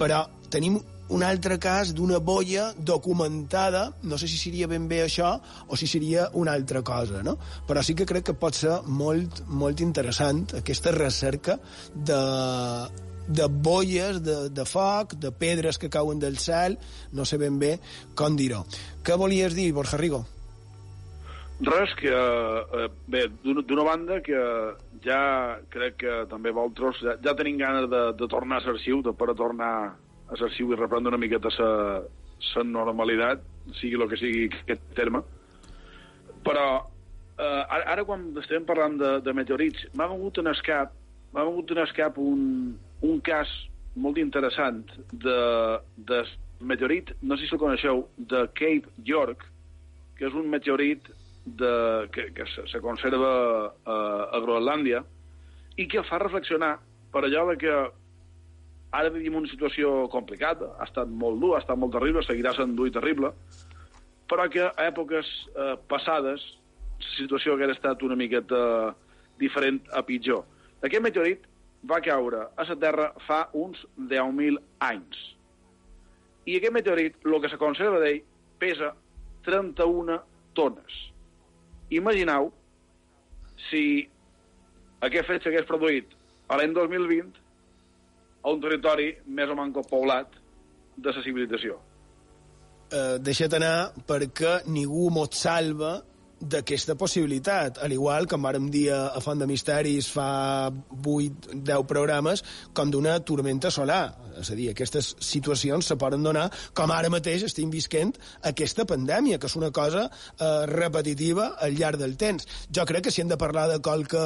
Però tenim un altre cas d'una boia documentada, no sé si seria ben bé això o si seria una altra cosa, no? Però sí que crec que pot ser molt, molt interessant aquesta recerca de, de boies de, de foc, de pedres que cauen del cel, no sé ben bé com dir-ho. Què volies dir, Borja Rigo? Res, que, eh, bé, d'una banda que ja crec que també vosaltres ja, ja tenim ganes de, de tornar a l'arxiu, de per a tornar a l'arxiu i reprendre una miqueta la normalitat, sigui el que sigui aquest terme. Però eh, ara, ara quan estem parlant de, de meteorits, m'ha vengut en escap, m'ha vengut en escap un, un cas molt interessant de, de meteorit, no sé si el coneixeu, de Cape York, que és un meteorit de, que, que se, se conserva a, a Groenlàndia i que fa reflexionar per allò de que ara vivim una situació complicada, ha estat molt dur, ha estat molt terrible, seguirà sent dur i terrible, però que a èpoques eh, passades la situació hauria estat una miqueta diferent a pitjor. Aquest meteorit va caure a la Terra fa uns 10.000 anys. I aquest meteorit, el que se conserva d'ell, pesa 31 tones. Imagineu si aquest fet s'hagués produït a l'any 2020 a un territori més o menys poblat de la civilització. Eh, deixa't anar perquè ningú mot salva d'aquesta possibilitat, al igual que vàrem dir a Font de Misteris fa 8-10 programes, com d'una tormenta solar. És a dir, aquestes situacions se poden donar, com ara mateix estem visquent aquesta pandèmia, que és una cosa eh, repetitiva al llarg del temps. Jo crec que si hem de parlar de qualque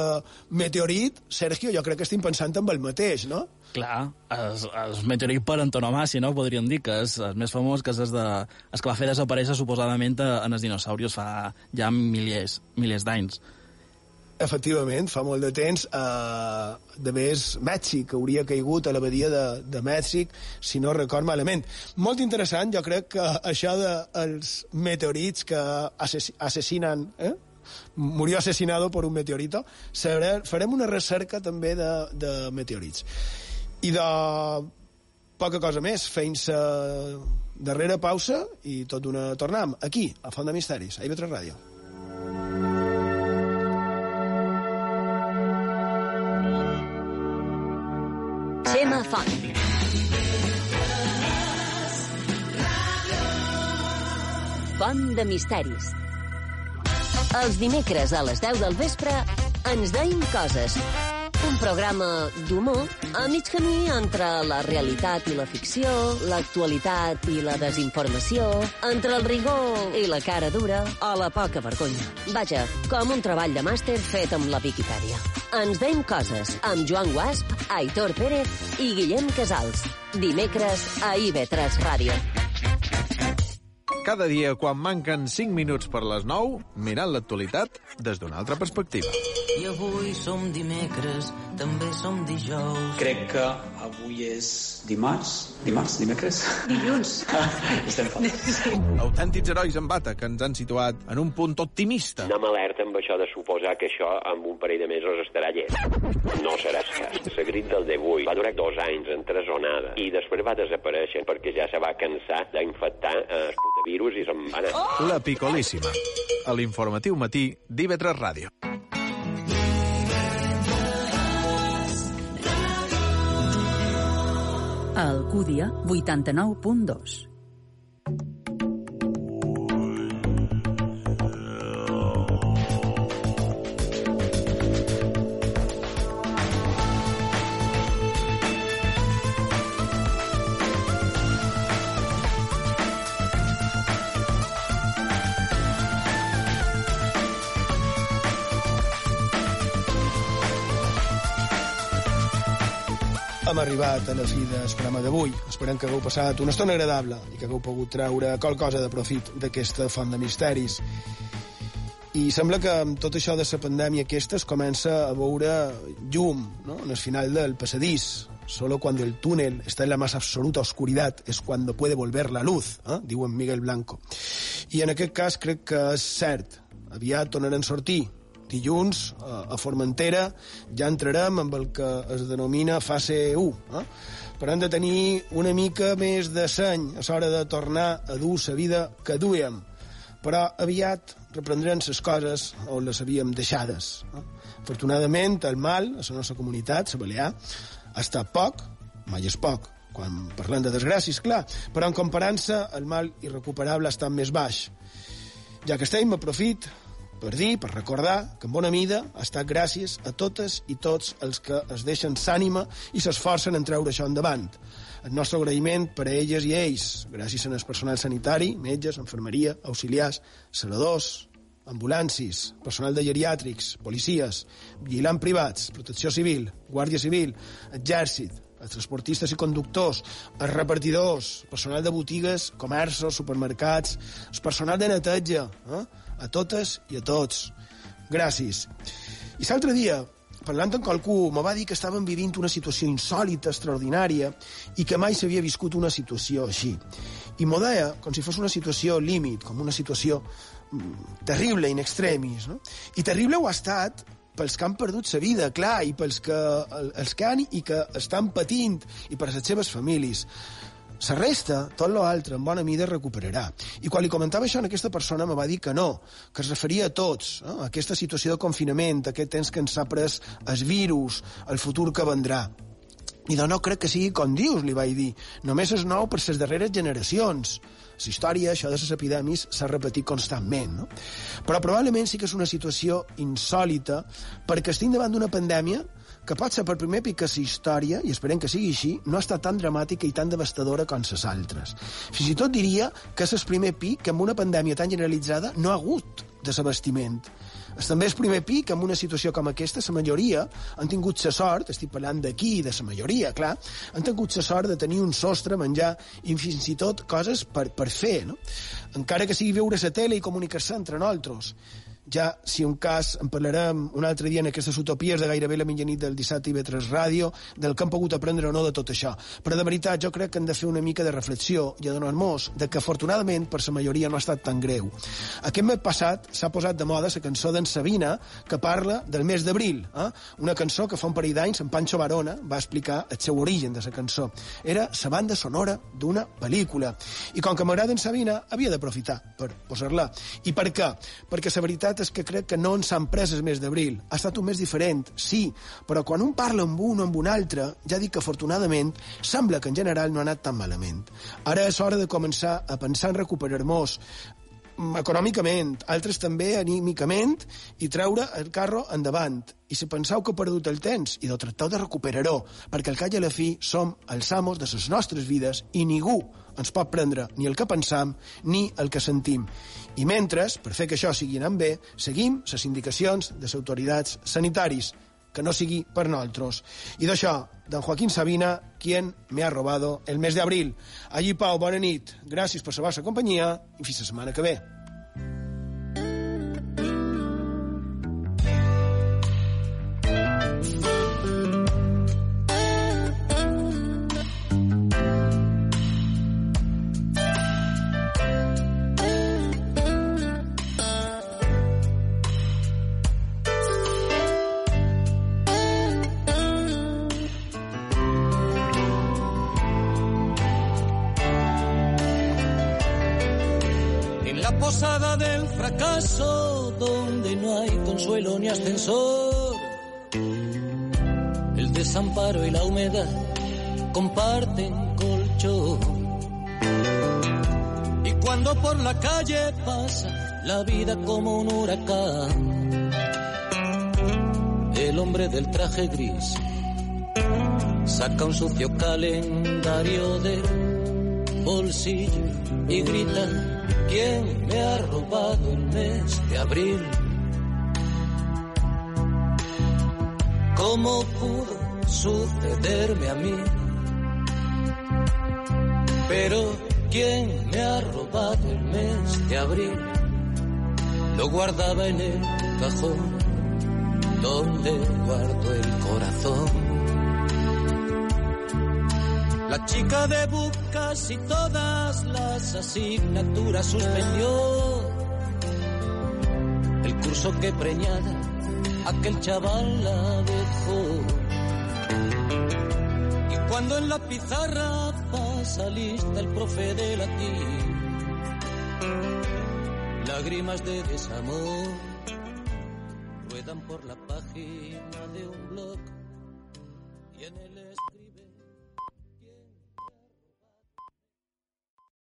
meteorit, Sergio, jo crec que estem pensant en el mateix, no? Clar, el, el meteorit per antonomàcia, no? Podríem dir que és el més famós, que és el, de, el que va fer desaparèixer suposadament en els dinosaurios fa ja milers, milers d'anys. Efectivament, fa molt de temps, eh, de més, Mèxic hauria caigut a la badia de, de Mèxic, si no record malament. Molt interessant, jo crec que això dels de meteorits que assassinen, eh? murió assassinado por un meteorito, farem una recerca també de, de meteorits. I de poca cosa més, fins a darrera pausa i tot d'una tornam aquí, a Font de Misteris, a IB3 Ràdio. Xema Font. Font de Misteris. Els dimecres a les 10 del vespre ens deim coses un programa d'humor a mig camí entre la realitat i la ficció, l'actualitat i la desinformació, entre el rigor i la cara dura o la poca vergonya. Vaja, com un treball de màster fet amb la Viquipèdia. Ens deim coses amb Joan Guasp, Aitor Pérez i Guillem Casals. Dimecres a IB3 Ràdio. Cada dia, quan manquen 5 minuts per les 9, mirant l'actualitat des d'una altra perspectiva. I avui som dimecres, també som dijous. Crec que avui és dimarts. Dimarts? Dimecres? Dilluns. [laughs] Estem feliços. Autèntics herois en bata que ens han situat en un punt optimista. Anem alerta amb això de suposar que això amb un parell de mesos estarà llest. No serà escàs. El grit del d'avui va durar dos anys entresonada i després va desaparèixer perquè ja se va cansar d'infectar eh, el putavirus i se'n va anar. La Picolíssima. A l'informatiu matí d'IV3 Ràdio. A Alcúdia, 89.2. Hem arribat a la fi del programa d'avui. Esperem que hagueu passat una estona agradable i que hagueu pogut treure qualcosa de profit d'aquesta font de misteris. I sembla que amb tot això de la pandèmia aquesta es comença a veure llum ¿no? en el final del passadís. Solo cuando el túnel está en la más absoluta oscuridad es cuando puede volver la luz, eh? diu en Miguel Blanco. I en aquest cas crec que és cert. Aviat tornaran a sortir dilluns a Formentera ja entrarem amb el que es denomina fase 1. Eh? Però hem de tenir una mica més de seny a l'hora de tornar a dur la vida que duem. Però aviat reprendrem les coses on les havíem deixades. Eh? Afortunadament, el mal a la nostra comunitat, la Balear, ha estat poc, mai és poc, quan parlem de desgràcies, clar, però en comparança el mal irrecuperable estat més baix. Ja que estem, aprofit per dir, per recordar que en bona mida ha estat gràcies a totes i tots els que es deixen s'ànima i s'esforcen en treure això endavant. El nostre agraïment per a elles i a ells, gràcies al personal sanitari, metges, enfermeria, auxiliars, saladors, ambulàncies, personal de geriàtrics, policies, vigilant privats, protecció civil, guàrdia civil, exèrcit, els transportistes i conductors, els repartidors, personal de botigues, comerços, supermercats, el personal de neteja, eh? A totes i a tots. Gràcies. I l'altre dia, parlant amb qualcú, me va dir que estaven vivint una situació insòlita, extraordinària, i que mai s'havia viscut una situació així. I m'ho deia com si fos una situació límit, com una situació mm, terrible, in extremis. No? I terrible ho ha estat pels que han perdut sa vida, clar, i pels que, els que han i que estan patint, i per les seves famílies. La resta, tot l'altre, en bona mida recuperarà. I quan li comentava això a aquesta persona me va dir que no, que es referia a tots, eh? a aquesta situació de confinament, aquest temps que ens ha pres el virus, el futur que vendrà. I de no crec que sigui com dius, li vaig dir. Només és nou per les darreres generacions. La història, això de les epidèmies, s'ha repetit constantment, no? Però probablement sí que és una situació insòlita perquè estic davant d'una pandèmia que pot ser per primer pic que la història, i esperem que sigui així, no ha estat tan dramàtica i tan devastadora com les altres. Fins i tot diria que és el primer pic que amb una pandèmia tan generalitzada no ha hagut desabastiment. És també el primer pic que en una situació com aquesta la majoria han tingut la sort, estic parlant d'aquí i de la majoria, clar, han tingut la sort de tenir un sostre, menjar i fins i tot coses per, per fer, no? encara que sigui veure la tele i comunicar-se entre nosaltres ja, si un cas, en parlarem un altre dia en aquestes utopies de gairebé la mitjanit del dissabte i vetres ràdio, del que hem pogut aprendre o no de tot això. Però de veritat, jo crec que hem de fer una mica de reflexió i adonar-nos de que, afortunadament, per la majoria no ha estat tan greu. Aquest mes passat s'ha posat de moda la cançó d'en Sabina, que parla del mes d'abril, eh? una cançó que fa un parell d'anys en Pancho Barona va explicar el seu origen de la cançó. Era la banda sonora d'una pel·lícula. I com que m'agrada en Sabina, havia d'aprofitar per posar-la. I per què? Perquè la veritat és que crec que no ens han pres el mes d'abril. Ha estat un mes diferent, sí, però quan un parla amb un o amb un altre, ja dic que afortunadament sembla que en general no ha anat tan malament. Ara és hora de començar a pensar en recuperar-nos econòmicament, altres també anímicament, i treure el carro endavant. I si penseu que heu perdut el temps, i de tracteu de recuperar-ho, perquè al cap i a la fi som els amos de les nostres vides i ningú ens pot prendre ni el que pensam ni el que sentim. I mentre, per fer que això sigui anant bé, seguim les indicacions de les autoritats sanitaris, que no sigui per nosaltres. I d'això d'en Joaquín Sabina, Quien me ha robado el mes de abril. Allí, Pau, bona nit. Gràcies per la vostra companyia i fins la setmana que ve. En la posada del fracaso, donde no hay consuelo ni ascensor, el desamparo y la humedad comparten colchón. Y cuando por la calle pasa la vida como un huracán, el hombre del traje gris saca un sucio calendario del bolsillo y grita, ¿quién me ha robado el mes de abril? ¿Cómo pudo sucederme a mí? Pero ¿quién me ha robado el mes de abril? Lo guardaba en el cajón donde guardo el corazón. La chica de book casi todas las asignaturas suspendió. El curso que preñada aquel chaval la dejó. Y cuando en la pizarra pasa lista el profe de latín, lágrimas de desamor ruedan por la página de un blog y en el